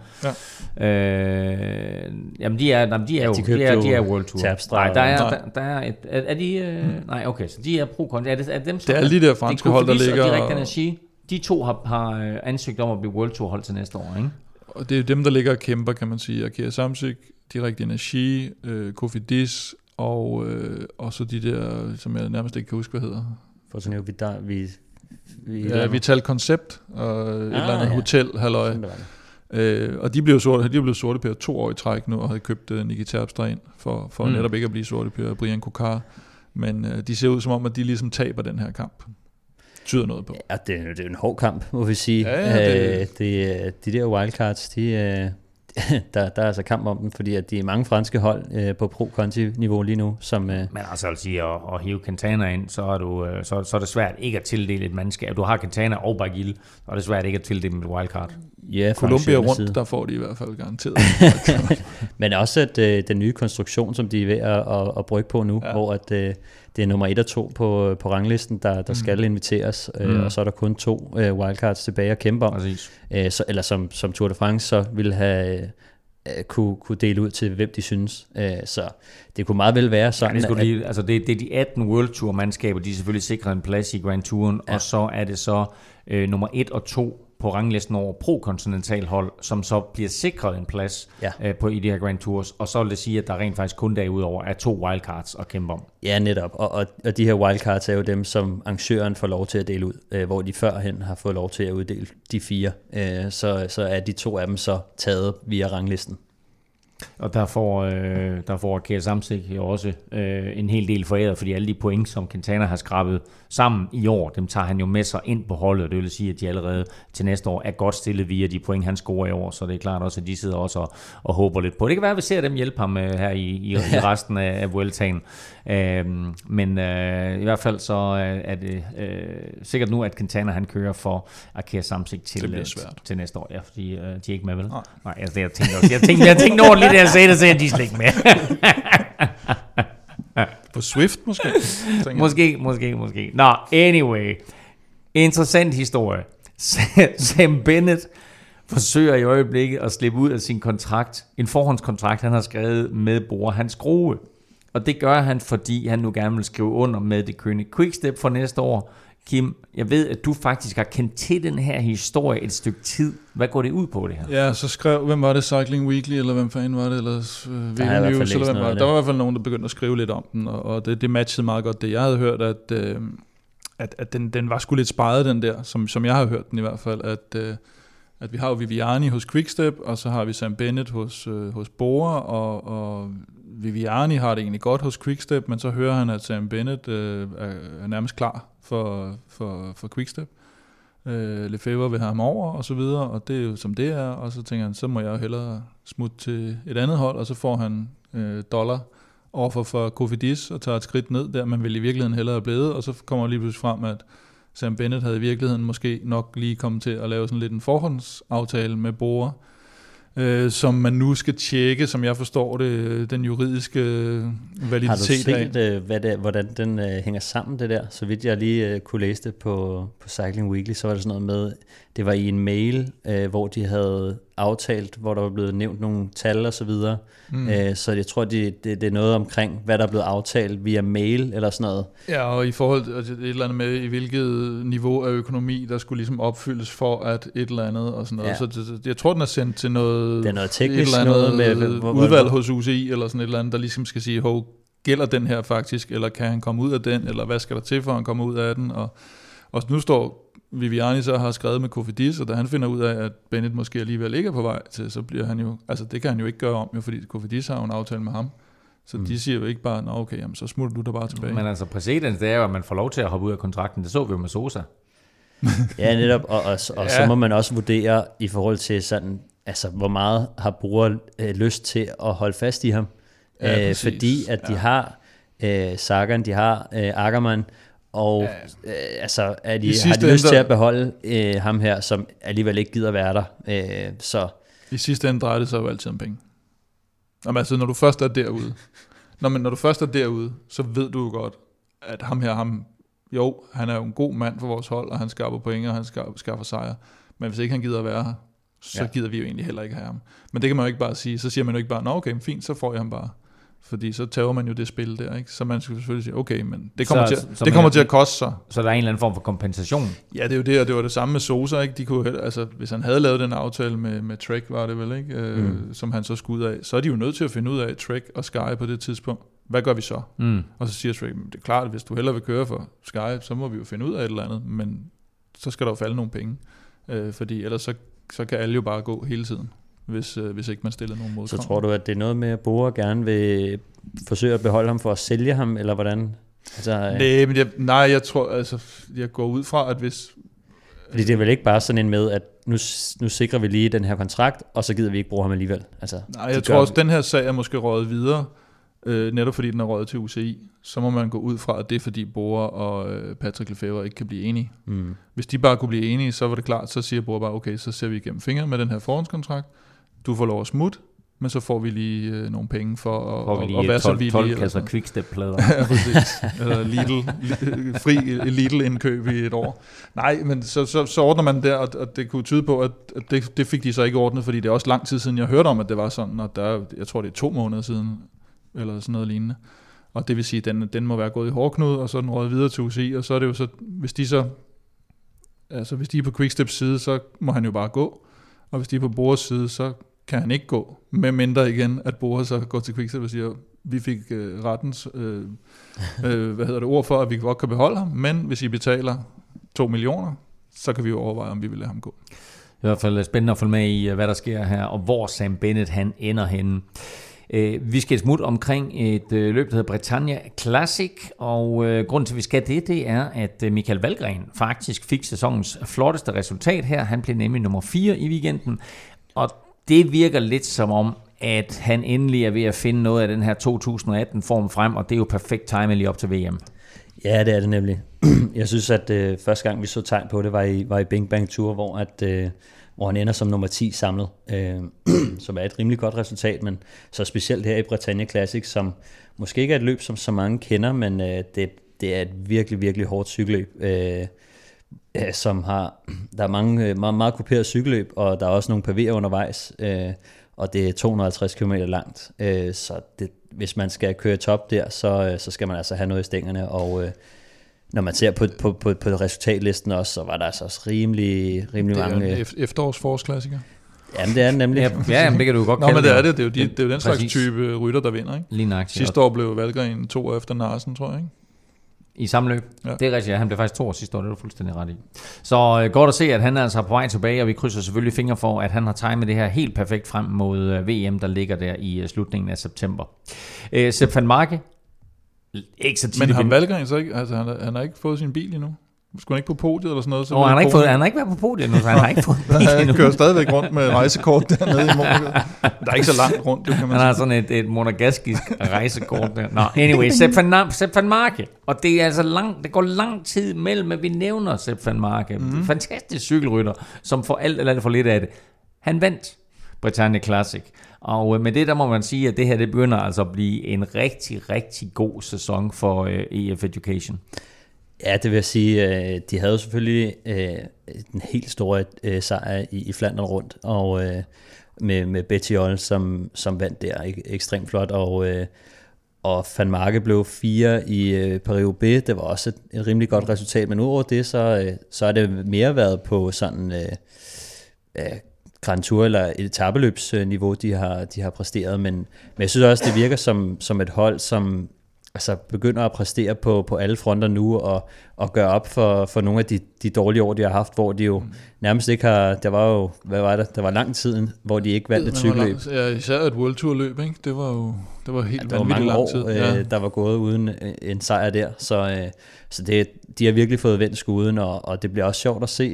Ja. Øh, jamen, de er, jamen, de er ja, jo, de, de, er, de er World Tour. Nej, der er, der, der er et, er, er de, øh, hmm. nej, okay, så de er pro er det, er dem, det er de der franske hold, der ligger. Og direkt energi, de to har, har øh, ansøgt om at blive World Tour hold til næste år, ikke? Og det er dem, der ligger og kæmper, kan man sige. Akira Samsik, Direkt Energi, øh, Kofidis, og, øh, og så de der, som jeg nærmest ikke kan huske, hvad hedder. For sådan vi, der, vi, vi, ja, vi talte koncept og et ah, eller andet ja. hotel, halløj. Øh, og de blev, sorte, de blev sorte per to år i træk nu, og havde købt uh, Nicky Terpstra ind, for, for mm. netop ikke at blive sorte per Brian Kokar. Men uh, de ser ud som om, at de ligesom taber den her kamp. Tyder noget på. Ja, det, er, det er en hård kamp, må vi sige. Ja, ja, det... Øh, det, de der wildcards, de, der, der er altså kamp om dem, fordi at de er mange franske hold øh, på pro-conti-niveau lige nu. Som, øh, Men altså at sige, at, at hive Cantana ind, så er, du, øh, så, så er det svært ikke at tildele et mandskab. Du har Cantana og Bagil, det er svært ikke at tildele et wildcard. Ja, Columbia rundt, der får de i hvert fald garanteret. Men også at øh, den nye konstruktion, som de er ved at, at, at brygge på nu, ja. hvor at, øh, det er nummer 1 og 2 på, på ranglisten, der, der mm. skal inviteres, øh, mm. og så er der kun to øh, wildcards tilbage at kæmpe om. Præcis. Øh, så, eller som, som Tour de France så ville have øh, kunne, kunne dele ud til, hvem de synes. Øh, så det kunne meget vel være sådan, ja, det, lige, altså det, det er de 18 World Tour mandskaber, de selvfølgelig sikrer en plads i Grand Touren, ja. og så er det så øh, nummer 1 og 2 på ranglisten over pro-kontinental hold, som så bliver sikret en plads ja. øh, på, i de her Grand Tours, og så vil det sige, at der rent faktisk kun derudover er to wildcards at kæmpe om. Ja, netop, og, og, og de her wildcards er jo dem, som arrangøren får lov til at dele ud, øh, hvor de førhen har fået lov til at uddele de fire, øh, så, så er de to af dem så taget via ranglisten. Og der får, øh, der får Kjær Samsik jo også øh, en hel del foræret, fordi alle de point, som Quintana har skrabet sammen i år, dem tager han jo med sig ind på holdet. Det vil sige, at de allerede til næste år er godt stillet via de point, han scorer i år. Så det er klart også, at de sidder også og, og håber lidt på. Det kan være, at vi ser dem hjælpe ham øh, her i, i, i resten af, af Vueltaen. Øh, men øh, i hvert fald så er det øh, sikkert nu, at Quintana han kører for Akira Samsik til, øh, til næste år. Ja, fordi øh, de er ikke med, vel? Nej, Nej altså, jeg tænkte også, jeg tænkte, jeg tænkte over det, jeg sagde det, så er de slet ikke med. På Swift måske? måske, måske, måske. Nå, anyway. Interessant historie. Sam Bennett forsøger i øjeblikket at slippe ud af sin kontrakt, en forhåndskontrakt, han har skrevet med Bora Hans Grohe. Og det gør han, fordi han nu gerne vil skrive under med det König Quickstep for næste år. Kim, jeg ved, at du faktisk har kendt til den her historie et stykke tid. Hvad går det ud på, det her? Ja, så skrev, hvem var det, Cycling Weekly, eller hvem fanden var det, eller uh, hvert fald News, eller hvem var det? Der var i hvert fald nogen, der begyndte at skrive lidt om den, og, og det, det matchede meget godt det. Jeg havde hørt, at, øh, at, at den, den var sgu lidt sparet, den der, som, som jeg har hørt den i hvert fald, at, øh, at vi har jo Viviani hos Quickstep, og så har vi Sam Bennett hos, øh, hos Bora, og, og Viviani har det egentlig godt hos Quickstep, men så hører han, at Sam Bennett øh, er, er nærmest klar for, for, for Quickstep. Øh, Lefebvre vil have ham over, og så videre, og det er jo som det er, og så tænker han, så må jeg jo hellere smutte til et andet hold, og så får han øh, dollar offer for Kofidis og tager et skridt ned der, man vil i virkeligheden hellere have blevet, og så kommer lige pludselig frem, at Sam Bennett havde i virkeligheden måske nok lige kommet til at lave sådan lidt en forhåndsaftale med Bora, øh, som man nu skal tjekke, som jeg forstår det, øh, den juridiske øh, Har du validitet af. set, øh, hvad det, hvordan den øh, hænger sammen, det der? Så vidt jeg lige øh, kunne læse det på, på Cycling Weekly, så var det sådan noget med, det var i en mail, øh, hvor de havde aftalt, hvor der var blevet nævnt nogle tal og så videre. Mm. Øh, så jeg tror, det, det, det er noget omkring, hvad der er blevet aftalt via mail eller sådan noget. Ja, og i forhold til et eller andet med, i hvilket niveau af økonomi, der skulle ligesom opfyldes for at et eller andet og sådan noget. Ja. Så det, jeg tror, den er sendt til noget, Det er noget et teknisk eller andet noget med, hvor- udvalg hos UCI, eller sådan et eller andet, der ligesom skal sige, hov, gælder den her faktisk, eller kan han komme ud af den, eller hvad skal der til for, at han kommer ud af den, og, og nu står Viviani så har skrevet med Kofidis, og da han finder ud af, at Bennett måske alligevel ikke er på vej til, så bliver han jo, altså det kan han jo ikke gøre om, jo, fordi Kofidis har jo en aftale med ham. Så mm. de siger jo ikke bare, nå okay, jamen, så smutter du der bare tilbage. Men altså, præcedens, det er jo, at man får lov til at hoppe ud af kontrakten. Det så vi jo med Sosa. Ja, netop, og, og, og ja. så må man også vurdere i forhold til sådan, altså hvor meget har bruger øh, lyst til at holde fast i ham. Ja, øh, fordi at de Ja. har øh, Sagan, de har øh, Ackermann, og ja. øh, altså er de, I har de lyst ende, til at beholde øh, ham her, som alligevel ikke gider være der. Øh, så I sidste ende drejer det sig jo altid om penge. Jamen, altså, når du først er derude, når, man, når du først er derude, så ved du jo godt, at ham her, ham, jo, han er jo en god mand for vores hold, og han skaffer point, og han skaffer, skaffer sejre. Men hvis ikke han gider være her, så ja. gider vi jo egentlig heller ikke have ham. Men det kan man jo ikke bare sige. Så siger man jo ikke bare, nå okay, fint, så får jeg ham bare. Fordi så tager man jo det spil der, ikke? Så man skal selvfølgelig sige, okay, men det kommer, Så- til, så det kommer til at koste sig. Så der er en eller anden form for kompensation. Ja, det er jo det, og det var det samme med Sosa, ikke? De kunne, altså, hvis han havde lavet den aftale med, med Trek, var det vel, ikke? Øh, Mm. som han så skulle ud af, så er de jo nødt til at finde ud af, Trek og Sky på det tidspunkt, hvad gør vi så? Mm. Og så siger Trek, "Men det er klart, at hvis du hellere vil køre for Sky, så må vi jo finde ud af et eller andet, men så skal der jo falde nogle penge, øh, fordi ellers så, så kan alle jo bare gå hele tiden, hvis, øh, hvis ikke man stiller nogen så modkrav. tror du, at det er noget med, at Bora gerne vil forsøge at beholde ham for at sælge ham, eller hvordan? Altså, øh, Nej, men jeg, nej, jeg tror, altså, jeg går ud fra, at hvis, Fordi det er vel ikke bare sådan en med, at nu, nu sikrer vi lige den her kontrakt, og så gider vi ikke bruge ham alligevel. Altså, Nej, jeg tror også, at den her sag er måske røget videre, øh, netop fordi den er røget til UCI. Så må man gå ud fra, at det er fordi Bora og øh, Patrick Lefebvre ikke kan blive enige. Mm. Hvis de bare kunne blive enige, så var det klart, så siger Bora bare, okay, så ser vi igennem fingre med den her forhåndskontrakt. Du får lov at smutte, men så får vi lige øh, nogle penge for at, Får vi lige at være så 12, villige. 12 eller kasser quickstep-plader. ja, præcis. Eller Lidl, li- fri Lidl-indkøb i et år. Nej, men så, så, så ordner man der, og, og det kunne tyde på, at, at det, det fik de så ikke ordnet, fordi det er også lang tid siden, jeg hørte om, at det var sådan, og der, jeg tror, det er to måneder siden, eller sådan noget lignende. Og det vil sige, at den, den må være gået i hårdknud, og så den røget videre til UCI, og så er det jo så, hvis de så, altså hvis de er på Quicksteps side, så må han jo bare gå, og hvis de er på Bores side, så kan han ikke gå, med mindre igen, at Bore så går til Quickstep og siger, vi fik øh, rettens øh, øh, hvad hedder det, ord for, at vi godt kan beholde ham, men hvis I betaler 2 millioner, så kan vi jo overveje, om vi vil lade ham gå. I hvert fald spændende at følge med i, hvad der sker her, og hvor Sam Bennett han ender henne. Øh, Vi skal smut omkring et øh, løb, der hedder Britannia Classic, og øh, grunden til, at vi skal det, det er, at øh, Michael Valgren faktisk fik sæsonens flotteste resultat her. Han blev nemlig nummer 4 i weekenden, og det virker lidt som om, at han endelig er ved at finde noget af den her 2018-form frem, og det er jo perfekt timing lige op til VM. Ja, det er det nemlig. Jeg synes, at øh, første gang, vi så tegn på det, var i, var i Bing Bang Tour, hvor, at, øh, hvor han ender som nummer 10 samlet, øh, som er et rimelig godt resultat, men så specielt her i Britannia Classic, som måske ikke er et løb, som så mange kender, men øh, det, det er et virkelig, virkelig hårdt cykelløb. Øh, øh, som har, der er mange, øh, meget, meget kuperet cykelløb, og der er også nogle pavéer undervejs, øh, og det er 250 km langt, øh, så det, hvis man skal køre top der, så, øh, så skal man altså have noget i stængerne, og øh, når man ser på, på, på, på resultatlisten også, så var der altså også rimelig, rimelig Det er mange... en ef- efterårsforårsklassiker. Jamen det er nemlig. Ja, ja jamen, det kan du godt Nå, kalde men det er det. Det er jo, de, det er jo den slags Præcis. type rytter, der vinder, ikke? Lige nøjagtigt. Sidste år blev Valgren to efter Narsen, tror jeg, ikke? I samme løb. Ja. Det er rigtigt, ja. han blev faktisk to år sidste år, det er du fuldstændig ret i. Så øh, godt at se, at han er altså på vej tilbage, og vi krydser selvfølgelig fingre for, at han har timet det her helt perfekt frem mod øh, VM, der ligger der i øh, slutningen af september. Øh, Sepp van Marke, ikke så tit Men har Valgren så ikke, altså han, har- han har ikke fået sin bil endnu? Skulle han ikke på podiet eller sådan noget? Så ville han, har ikke fået, han har ikke været på podiet endnu, så han har ikke fået Han kører stadigvæk rundt med rejsekort dernede i Monaco. Der er ikke så langt rundt, det kan man Han har sådan et, et monagaskisk rejsekort der. Nå, anyway, Sepp van, Sepp van Marke. Og det er altså lang, det går lang tid mellem, at vi nævner Sepp van Marke. Mm. Fantastisk cykelrytter, som får alt eller alt for lidt af det. Han vandt Britannia Classic. Og øh, med det, der må man sige, at det her det begynder altså at blive en rigtig, rigtig god sæson for øh, EF Education. Ja, det vil jeg sige. Øh, de havde jo selvfølgelig øh, den helt store øh, sejr i, i Flandern rundt, og øh, med, med Bettiol, som, som vandt der ek- ekstremt flot, og, øh, og Van Marke blev fire i øh, Paris B. Det var også et, et rimelig godt resultat, men udover det, så, øh, så har det mere været på sådan øh, øh, Grand Tour eller et etabeløbsniveau, de har, de har præsteret, men, men jeg synes også, det virker som, som et hold, som altså begynder at præstere på, på alle fronter nu, og, og gøre op for, for nogle af de, de dårlige år, de har haft, hvor de jo Mm. nærmest ikke har, der var jo, hvad var det, der var lang tiden, hvor de ikke vandt et cykelløb. Ja, især et World Tour løb, ikke? Det var jo det var helt Ja, der var mange lang år, tid. øh, Ja. der var gået uden øh, en sejr der, så, øh, så det, de har virkelig fået vendt skuden, og, og det bliver også sjovt at se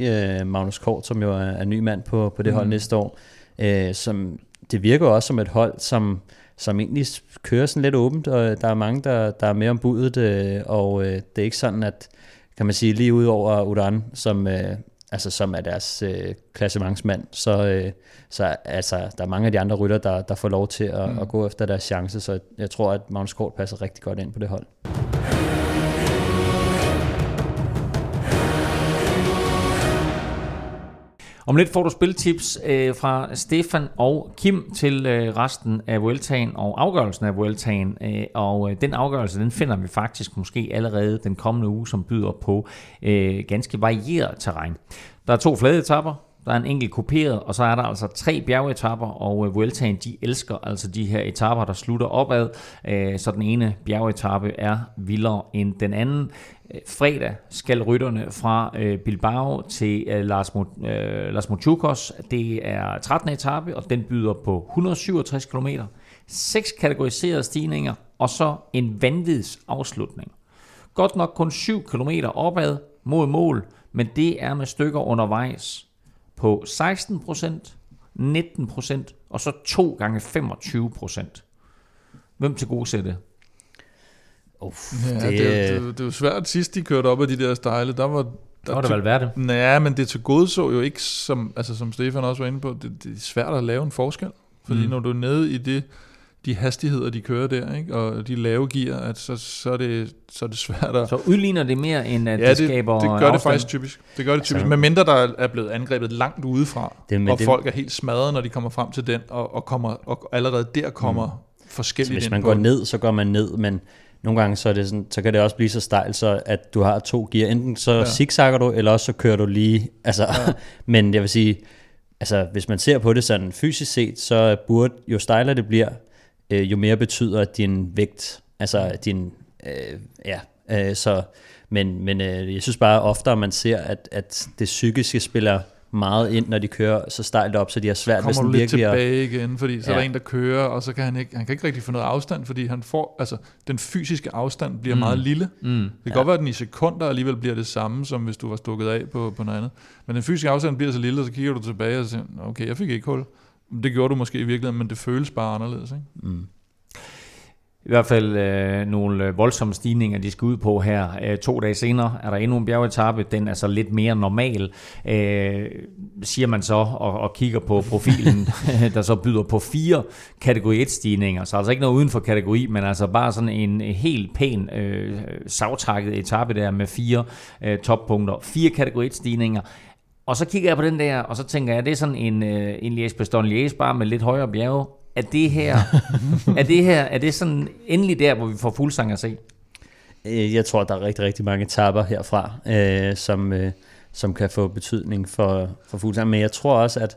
øh, Magnus Kort, som jo er, er ny mand på, på det hold Mhm. næste år, øh, som, det virker også som et hold, som, som egentlig kører sådan lidt åbent, og der er mange, der, der er med om budet, øh, og øh, det er ikke sådan, at kan man sige, lige ud over Udan, som, øh, altså, som er deres øh, klassementsmand, så, øh, så altså, der er mange af de andre rytter, der, der får lov til at, mm. at gå efter deres chance, så jeg tror, at Magnus Kort passer rigtig godt ind på det hold. Om lidt får du spiltips øh, fra Stefan og Kim til øh, resten af Vueltaen og afgørelsen af Vueltaen. Øh, og øh, den afgørelse, den finder vi faktisk måske allerede den kommende uge, som byder på øh, ganske varieret terræn. Der er to flade etapper, der er en enkelt kopieret, og så er der altså tre bjergetapper, og øh, Vueltaen, de elsker altså de her etapper, der slutter opad, øh, så den ene bjergetappe er vildere end den anden. Øh, fredag skal rytterne fra øh, Bilbao til øh, Las, Mo- øh, Las Mochucos. Det er 13. etape, og den byder på 167 km, seks kategoriserede stigninger, og så en vanvids afslutning. Godt nok kun 7 km opad mod mål, men det er med stykker undervejs på 16%, 19% og så 2 gange 25%. Hvem til gode sætte? Uff, Ja, det, det, det, det, det, er jo svært sidst, de kørte op ad de der stejle. Der var, Der var det vel værd det. Nej, men det til gode så jo ikke, som, altså, som Stefan også var inde på, det, det er svært at lave en forskel. Fordi mm. når du er nede i det, de hastigheder, de kører der, ikke? og de lave gear, at så, så, er det, så er det svært at... Så udligner det mere, end at ja, det, det, skaber det gør det afstand? faktisk typisk. Det gør det Altså- typisk. Men mindre der er blevet angrebet langt udefra, Det- og det- folk er helt smadret, når de kommer frem til den, og, og, kommer, og allerede der kommer mm. Så forskelligt hvis man går ned, så går man ned, men nogle gange så, er det sådan, så kan det også blive så stejlt, så at du har to gear. Enten så. Ja. zigzagger du, eller også så kører du lige. Altså, ja. men jeg vil sige, altså, hvis man ser på det sådan fysisk set, så burde, jo stejlere det bliver, øh, jo mere betyder din vægt, altså din, øh, ja, øh, så, men, men øh, jeg synes bare oftere, man ser, at, at det psykiske spiller meget ind, når de kører så stejlt op, så de har svært ved kommer sådan du lidt virkelig at... tilbage igen, fordi så ja. er der en, der kører, og så kan han ikke, han kan ikke rigtig få noget afstand, fordi han får, altså, den fysiske afstand bliver Mm. mm. meget lille. Mm. Det kan ja. godt være, at den i sekunder alligevel bliver det samme, som hvis du var stukket af på, på noget andet. Men den fysiske afstand bliver så lille, og så kigger du tilbage og siger, okay, jeg fik ikke hul. Det gjorde du måske i virkeligheden, men det føles bare anderledes. Ikke? Mm. i hvert fald øh, nogle øh, voldsomme stigninger, de skal ud på her. Øh, to dage senere er der endnu en bjergetappe. Den er så lidt mere normal, øh, siger man så, og, og kigger på profilen, der så byder på fire kategori 1-stigninger. Så altså ikke noget uden for kategori, men altså bare sådan en helt pæn øh, savtakket etape der med fire øh, toppunkter. Fire kategori 1-stigninger. Og så kigger jeg på den der, og så tænker jeg, det er sådan en, øh, en Liège-Bastogne-Liège, bare med lidt højere bjerge er det her, er det her, er det sådan endelig der, hvor vi får fuldsang at se? Øh, jeg tror, der er rigtig, rigtig mange tapper herfra, øh, som, øh, som kan få betydning for, for fuldsang. Men jeg tror også, at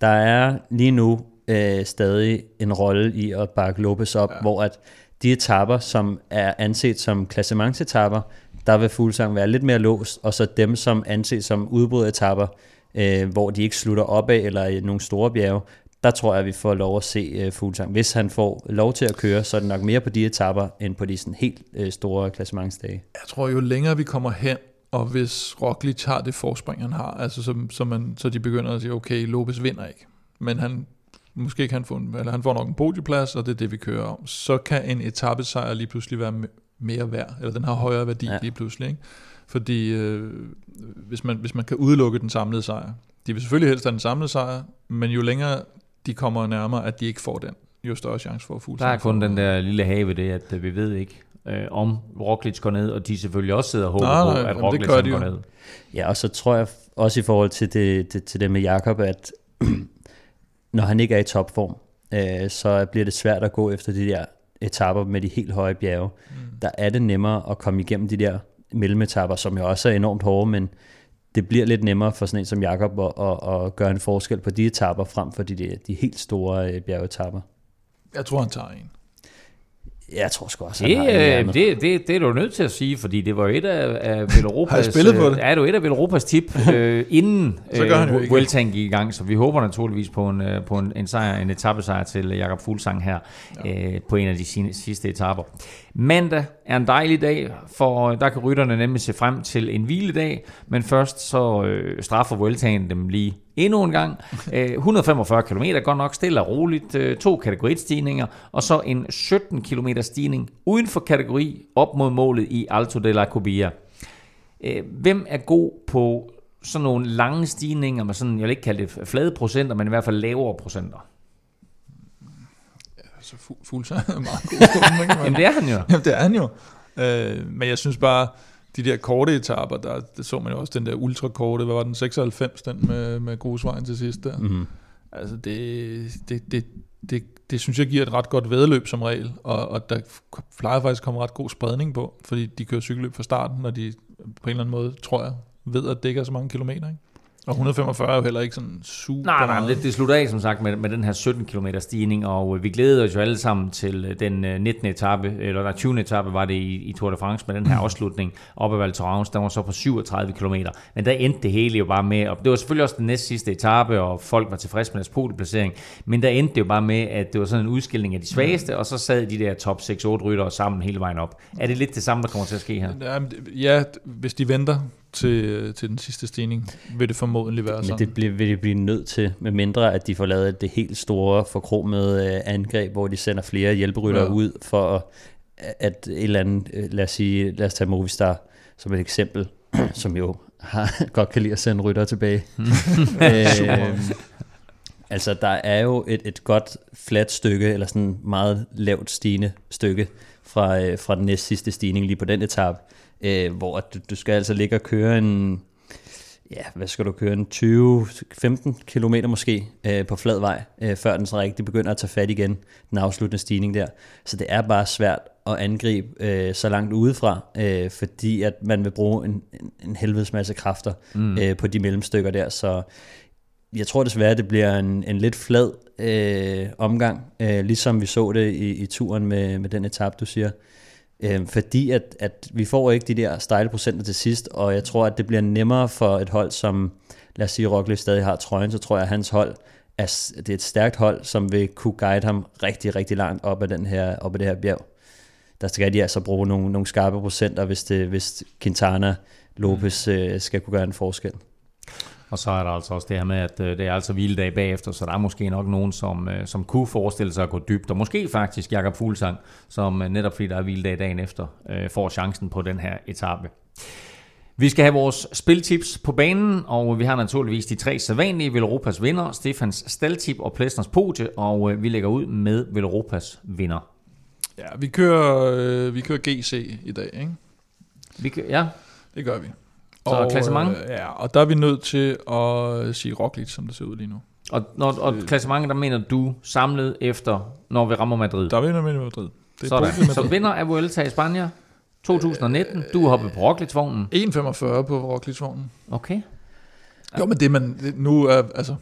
der er lige nu øh, stadig en rolle i at bakke Lopez op, ja. hvor at de etapper, som er anset som klassementsetapper, der vil Fuglsang være lidt mere låst, og så dem, som anses som udbrudetapper, øh, hvor de ikke slutter op af, eller i nogle store bjerge, der tror jeg, at vi får lov at se øh, Fuglsang. Hvis han får lov til at køre, så er det nok mere på de etapper, end på de sådan helt øh, store klassementsdage. Jeg tror, jo længere vi kommer hen, og hvis Roglic har det forspring, han har, altså så, så, man, så de begynder at sige, okay, Lopez vinder ikke, men han måske kan få en, eller han får nok en podieplads, og det er det, vi kører om, så kan en etappesejr lige pludselig være mere værd, eller den har højere værdi ja. lige pludselig. Ikke? Fordi øh, hvis, man, hvis man kan udelukke den samlede sejr, de vil selvfølgelig helst have den samlede sejr, men jo længere de kommer nærmere, at de ikke får den, jo større chance for at fugle. Der er kun den der lille have det, at øh, vi ved ikke, øh, om Roglic går ned, og de selvfølgelig også sidder og håber nej, nej, på, at Roglic går jo. ned. Ja, og så tror jeg også i forhold til det, det, til det med Jakob, at når han ikke er i topform, øh, så bliver det svært at gå efter de der etapper med de helt høje bjerge. Mm. Der er det nemmere at komme igennem de der mellemetapper, som jo også er enormt hårde, men det bliver lidt nemmere for sådan en som Jakob at, at, at gøre en forskel på de etapper frem for de, de helt store øh, bjergetapper. Jeg tror, han tager en. Jeg tror sgu også, det, han har det, det, det er du nødt til at sige, fordi det var et af, af Velropas... har jeg spillet på det? Ja, det var et af Velropas tip, øh, inden øh, Vueltaen gik i gang, så vi håber naturligvis på en, øh, på en, en sejr, en etappesejr til Jakob Fuglsang her ja. øh, på en af de sidste etapper. Mandag er en dejlig dag, for der kan rytterne nemlig se frem til en hviledag, men først så øh, straffer Vueltaen dem lige endnu en gang. 145 km, godt nok stille og roligt, øh, to kategoristigninger, og så en 17 km stigning uden for kategori op mod målet i Alto de la Cubia. Øh, hvem er god på sådan nogle lange stigninger med sådan, jeg vil ikke kalde det flade procenter, men i hvert fald lavere procenter? Så fu- Fuglsang er meget god. Jamen det er han jo. Jamen det er han jo. Øh, men jeg synes bare, de der korte etaper, der, der så man jo også den der ultrakorte, hvad var den, 96, den med, med grusvejen til sidst der. Mm-hmm. Altså det, det, det, det, det synes jeg giver et ret godt vedløb som regel, og, og der plejer faktisk at komme ret god spredning på, fordi de kører cykelløb fra starten, når de på en eller anden måde, tror jeg, ved at dække så mange kilometer. Ikke? Og 145 er jo heller ikke sådan super Nej, nej, det, det slutter af som sagt med, med den her 17 km stigning, og øh, vi glæder os jo alle sammen til øh, den 19. Øh, etape, eller der 20. etape var det i, i Tour de France med den her afslutning op ad Val Thorens, der var så på 37 km. Men der endte det hele jo bare med, og det var selvfølgelig også den næst sidste etape, og folk var tilfredse med deres podieplacering, men der endte det jo bare med, at det var sådan en udskilling af de svageste, og så sad de der top 6-8 ryttere sammen hele vejen op. Er det lidt det samme, der kommer til at ske her? Ja, hvis de venter til, til den sidste stigning, vil det formodentlig være sådan. Men det bliver, vil det blive nødt til, med mindre at de får lavet det helt store forkromede øh, angreb, hvor de sender flere hjælperytter ja. ud for at et eller andet, øh, lad os sige, lad os tage Movistar som et eksempel, som jo har, godt kan lide at sende rytter tilbage. øh, altså der er jo et, et godt fladt stykke, eller sådan meget lavt stigende stykke fra, øh, fra den næst sidste stigning lige på den etape, øh, hvor du, du skal altså ligge og køre en, ja, hvad skal du køre, en 20-15 km måske øh, på flad vej, øh, før den så rigtig begynder at tage fat igen, den afsluttende stigning der. Så det er bare svært at angribe øh, så langt udefra, øh, fordi at man vil bruge en, en, en helvedes masse kræfter mm. øh, på de mellemstykker der, så jeg tror desværre, det bliver en, en lidt flad øh, omgang, øh, ligesom vi så det i, i turen med, med den etape, du siger. Øh, fordi at, at vi får ikke de der stejle procenter til sidst, og jeg tror, at det bliver nemmere for et hold, som lad os sige, Roglic stadig har trøjen, så tror jeg, at hans hold er, det er et stærkt hold, som vil kunne guide ham rigtig, rigtig langt op ad, den her, op ad det her bjerg. Der skal de altså bruge nogle, nogle skarpe procenter, hvis, det, hvis Quintana Lopez mm. øh, skal kunne gøre en forskel. Og så er der altså også det her med, at øh, det er altså hviledag bagefter, så der er måske nok nogen, som, øh, som kunne forestille sig at gå dybt. Og måske faktisk Jakob Fuglsang, som øh, netop fordi der er hviledag dagen efter, får chancen på den her etape. Vi skal have vores spiltips på banen, og vi har naturligvis de tre sædvanlige Velropas vinder, Stefans Staltip og Plæsners Podie, og vi lægger ud med Velropas vinder. Ja, vi kører, øh, vi kører GC i dag, ikke? Vi, kan- ja, Det gør vi. Så klassement? Øh, ja, og der er vi nødt til at sige Roglic, som det ser ud lige nu. og, når, og klassementet, der mener du samlet efter, når vi rammer Madrid. Der er vi Madrid. Det er med Så vinder af Vuelta i Spanien 2019. Du er hoppet på Roglic-vognen. 1,45 på Roglic-vognen. Okay. Jo, men det man det, nu er, altså,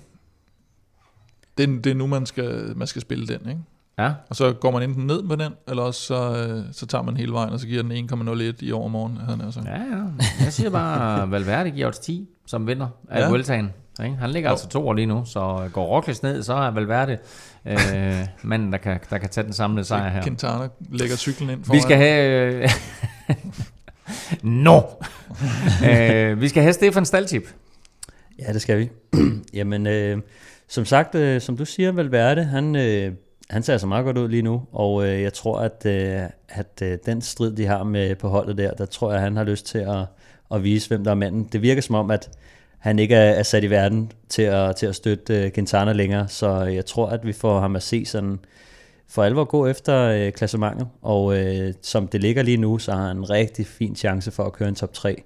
det, det er nu, man skal, man skal spille den, ikke? Ja, Og så går man enten ned med den, eller også så, øh, så tager man hele vejen, og så giver den 1,01 i overmorgen, havde han sagt. ja, ja. Jeg siger bare, Valverde giver odds 10 som vinder af ja. Vueltaen. Ikke? Han ligger Jo. altså to år lige nu, så går Roglic ned, så er Valverde øh, manden, der kan, der kan tage den samlede sejr her. Quintana lægger cyklen ind Vi skal have... Øh, no! øh, vi skal have Stefan Staltip. Ja, det skal vi. Jamen, øh, som sagt, øh, som du siger, Valverde, han, øh, han ser så meget godt ud lige nu, og øh, jeg tror, at, øh, at øh, den strid, de har med på holdet der, der tror jeg, han har lyst til at, at vise, hvem der er manden. Det virker som om, at han ikke er, er sat i verden til at, til at støtte øh, Quintana længere, så øh, jeg tror, at vi får ham at se sådan for alvor gå efter øh, klassementet, og øh, som det ligger lige nu, så har han en rigtig fin chance for at køre en top 3.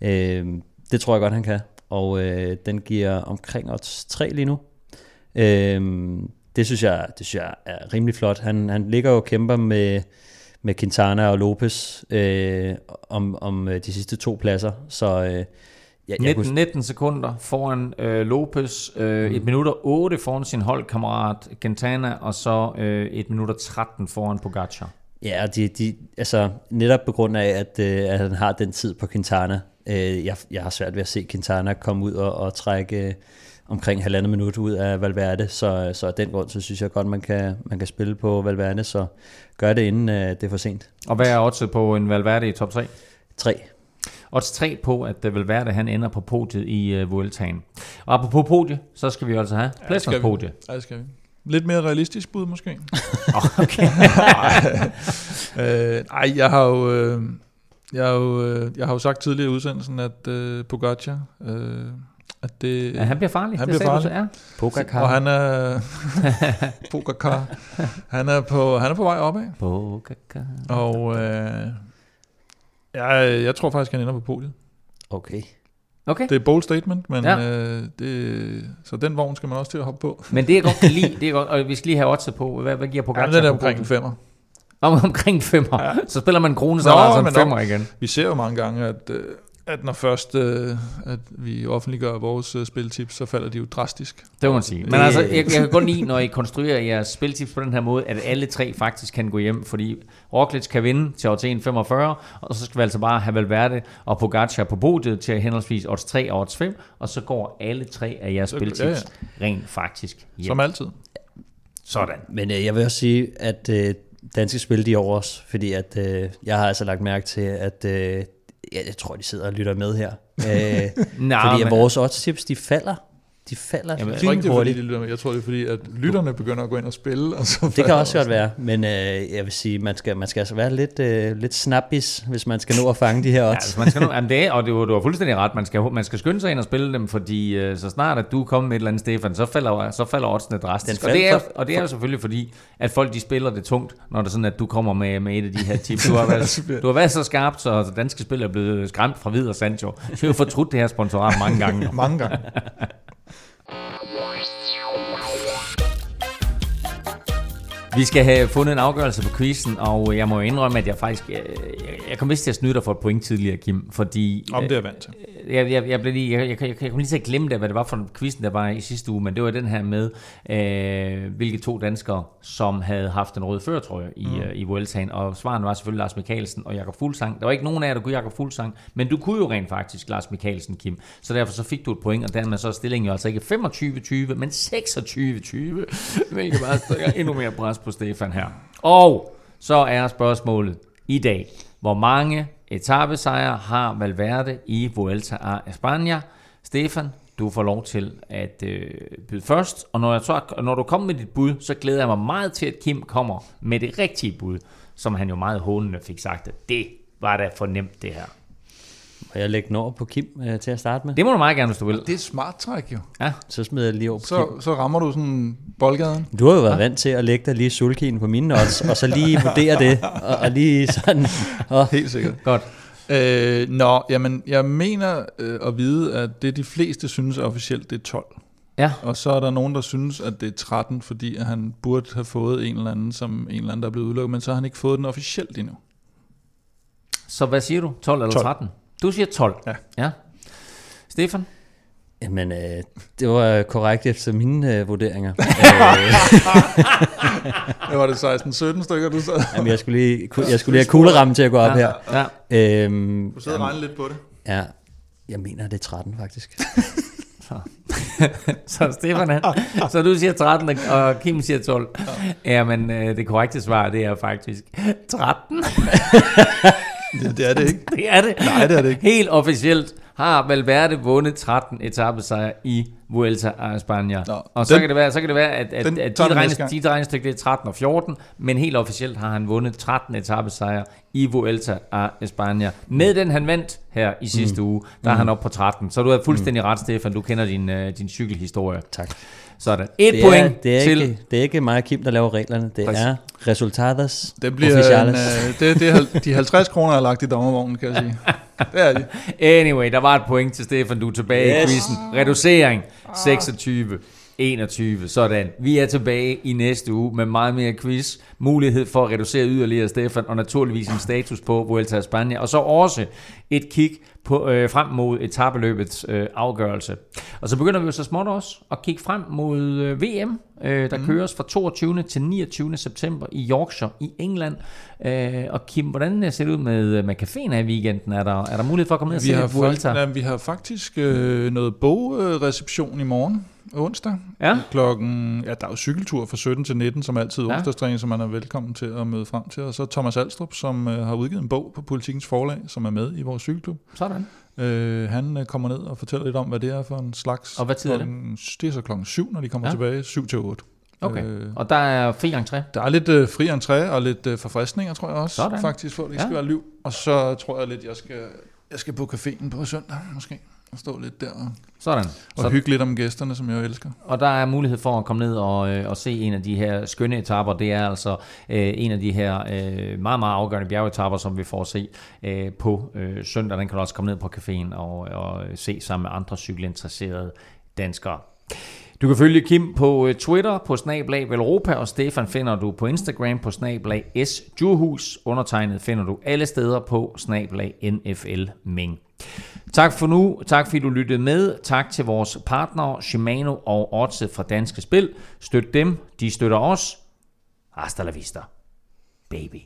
Øh, det tror jeg godt, han kan, og øh, den giver omkring odds 3 lige nu. Øh, det, synes jeg, det synes jeg er rimelig flot. Han, han ligger jo og kæmper med, med Quintana og Lopez øh, om, om øh, de sidste to pladser, så øh, jeg, jeg 19, 19 sekunder foran øh, Lopez, øh, 1 minut og 8 foran sin holdkammerat Quintana, og så øh, 1 minut og 13 foran Pogacar. Ja, de, de, altså netop på grund af, at, øh, at han har den tid på Quintana. Øh, jeg, jeg har svært ved at se Quintana komme ud og, og trække øh, omkring halvandet minut ud af Valverde, så, så af den grund, så synes jeg godt, man kan, man kan spille på Valverde, så gør det inden øh, det er for sent. Og hvad er oddset på en Valverde i top 3? 3. Odds 3 på, at det vil være, at han ender på podiet i uh, Vueltaen. Og apropos podie, så skal vi altså have skal Plæsners vi. podie. Ja, det skal vi. Lidt mere realistisk bud, måske. Okay. øh, ej, jeg har jo... Øh, jeg har, jo, øh, jeg har jo sagt tidligere i udsendelsen, at øh, Pogacar, øh, at det, ja, han bliver farlig. Han det bliver du farlig. så, ja. Pogacar. og han er Pogacar, han er på, han er på vej opad, Pogacar. og øh, jeg, jeg tror faktisk, han ender på podiet. Okay. Okay, Det er et bold statement, men Ja. ja. øh, det, så den vogn skal man også til at hoppe på. men det jeg godt kan lide, det er godt, og vi skal lige have oddset på, hvad, hvad giver Ja, Pogacar den er omkring en femmer. Om, omkring femmer. Ja. Så spiller man en krone, så Nå, er der altså en men femmer igen. Vi ser jo mange gange, at, øh, at når først øh, at vi offentliggør vores øh, spiltips, så falder de jo drastisk. Det må man sige. Men Det- altså, jeg, jeg kan godt lide, når I konstruerer jeres spiltips på den her måde, at alle tre faktisk kan gå hjem, fordi Roglic kan vinde til odds 1,45, og så skal vi altså bare have Valverde og Pogacar på podiet til henholdsvis odds 3 og odds 5, og så går alle tre af jeres spiltips ja, rent faktisk hjem. Som altid. Sådan. Men øh, jeg vil også sige, at øh, danske spil, de er over os, fordi at, øh, jeg har altså lagt mærke til, at øh, jeg, jeg tror, de sidder og lytter med her. Øh, Nå, fordi at vores odds-tips, de falder. De falder Jamen, Jeg tror ikke, det er fordi, de lytter med. Jeg tror, det er fordi, at lytterne begynder at gå ind og spille. Og så Det kan også godt være, men øh, jeg vil sige, man skal, man skal altså være lidt, øh, lidt snappis, hvis man skal nå at fange de her Ja, odds. altså, man skal nu, jamen det er, og du, du har fuldstændig ret, man skal, man skal skynde sig ind og spille dem, fordi øh, så snart at du er kommet med et eller andet, Stefan, så falder, så falder oddsene drastisk. Den Og det, er, og det er jo selvfølgelig fordi, at folk de spiller det tungt, når det er sådan, at du kommer med, med et af de her tips. Du har været, du har været så skarp, så danske spil er blevet skræmt fra Hvid og Sancho. Vi har jo fortrudt det her sponsorat mange gange. Mange gange. Vi skal have fundet en afgørelse på quizzen, og jeg må indrømme, at jeg faktisk... Jeg, jeg, jeg kom vist til at snyde dig for et point tidligere, Kim, fordi... Om det er jeg vant til. Jeg, jeg, jeg, blev lige, jeg, jeg, jeg, jeg kom lige til at glemme det, hvad det var for en quizzen, der var i sidste uge, men det var den her med, øh, hvilke to danskere, som havde haft en rød førtrøje i, mm. øh, i Vueltaen, og svaren var selvfølgelig Lars Mikkelsen og Jakob Fuglsang. Der var ikke nogen af jer, der kunne Jakob Fuglsang, men du kunne jo rent faktisk Lars Mikkelsen, Kim. Så derfor så fik du et point, og dermed så er stillingen jo altså ikke 25-20, men 26-20, hvilket bare stikker endnu mere pres på Stefan her. Og så er spørgsmålet i dag, hvor mange etappesejr har Valverde i Vuelta a España? Stefan, du får lov til at øh, byde først. Og når, jeg så, når du kommer med dit bud, så glæder jeg mig meget til, at Kim kommer med det rigtige bud, som han jo meget hånende fik sagt, at det var da for nemt det her. Må jeg lægge den over på Kim øh, til at starte med? Det må du meget gerne, hvis du vil. Det er et smart træk jo. Ja, Så smider jeg lige over på Så, Kim. så rammer du sådan boldgaden. Du har jo været vant til at lægge dig lige sulkien på mine odds, og så lige vurdere det, og, og lige sådan... Og, Helt sikkert. godt. Øh, nå, jamen, jeg mener øh, at vide, at det de fleste synes er officielt, det er 12. Ja, Og så er der nogen, der synes, at det er 13, fordi at han burde have fået en eller anden, som en eller anden, der er blevet udelukket, men så har han ikke fået den officielt endnu. så hvad siger du? 12 eller 12. 13? Du siger 12. Ja. ja. Stefan? jamen, øh, det var korrekt efter mine øh, vurderinger. øh, Det var det 16-17 stykker, du sad. jamen, jeg skulle lige, jeg skulle lige have kuglerammen til at gå op her. Ja. Øhm, Du sad og regnede lidt på det. ja, jeg mener, det er 13 faktisk. Så Stefan, han, så du siger 13, og Kim siger 12. Ja, men øh, det korrekte svar, det er faktisk 13. Det, det er det ikke. Det er det. Nej, det er det ikke. Helt officielt har Valverde vundet 13 etappesejre i Vuelta a España. Nå, og så den- kan, det være, så kan det være, at, at, at dit, regnes, dit regnestykke det er 13 og 14, men helt officielt har han vundet 13 etappesejre i Vuelta a España. Med den han vandt her i sidste mm. uge, der er han oppe på 13. Så du har fuldstændig ret, Stefan. Du kender din, uh, din cykelhistorie. Tak. Sådan. Et Det er, point det, er til... ikke, det er ikke mig og Kim, der laver reglerne. Det Præcis. er resultates Det bliver en, øh, det, det er de 50 kroner, jeg har lagt i dommervognen, kan jeg sige. Det er de. Anyway, der var et point til Stefan, du er tilbage Yes. i quizzen. Reducering 26. 21. Sådan. Vi er tilbage i næste uge med meget mere quiz. Mulighed for at reducere yderligere, Stefan, og naturligvis en status på Vuelta a España. Og så også et kig på, øh, frem mod etabeløbets øh, afgørelse. Og så begynder vi jo så småt også at kigge frem mod øh, VM, øh, der mm. køres fra 22. til 29. september i Yorkshire i England. Øh, og Kim, hvordan ser det ud med, med caféen i weekenden? Er der, er der mulighed for at komme ned og Vi se har, Vuelta? fakt, vi har faktisk øh, noget bogreception i morgen, onsdag. Ja. Klokken, ja, der er jo cykeltur fra 17 til 19, som altid Ja. onsdagstræning, som man er velkommen til at møde frem til. Og så Thomas Alstrup, som øh, har udgivet en bog på Politikens Forlag, som er med i vores cykelklub. Sådan. Øh, han øh, kommer ned og fortæller lidt om, hvad det er for en slags... Og hvad tid er det? klokken, det? er så klokken 7, når de kommer Ja. tilbage. 7 til 8. Okay. Øh, Og der er fri entré. der er lidt øh, fri entré og lidt øh, forfriskninger, tror jeg også. Sådan. Faktisk, for det ikke Ja. skal være liv. Og så tror jeg lidt, jeg skal, jeg skal på caféen på søndag, måske. Og stå lidt der og, Sådan. og Så, hygge lidt om gæsterne, som jeg jo elsker. og der er mulighed for at komme ned og, øh, og se en af de her skønne etapper. Det er altså øh, en af de her øh, meget, meget afgørende bjergetapper, som vi får at se øh, på øh, søndag. Den kan du også komme ned på caféen og, og se sammen med andre cykelinteresserede danskere. Du kan følge Kim på øh, Twitter på snablag Velropa, og Stefan finder du på Instagram på snablag S Djurhus. Undertegnet finder du alle steder på snablag NFL Ming. Tak for nu. Tak fordi du lyttede med. Tak til vores partnere Shimano og Otze fra Danske Spil. Støt dem. De støtter os. Hasta la vista, baby.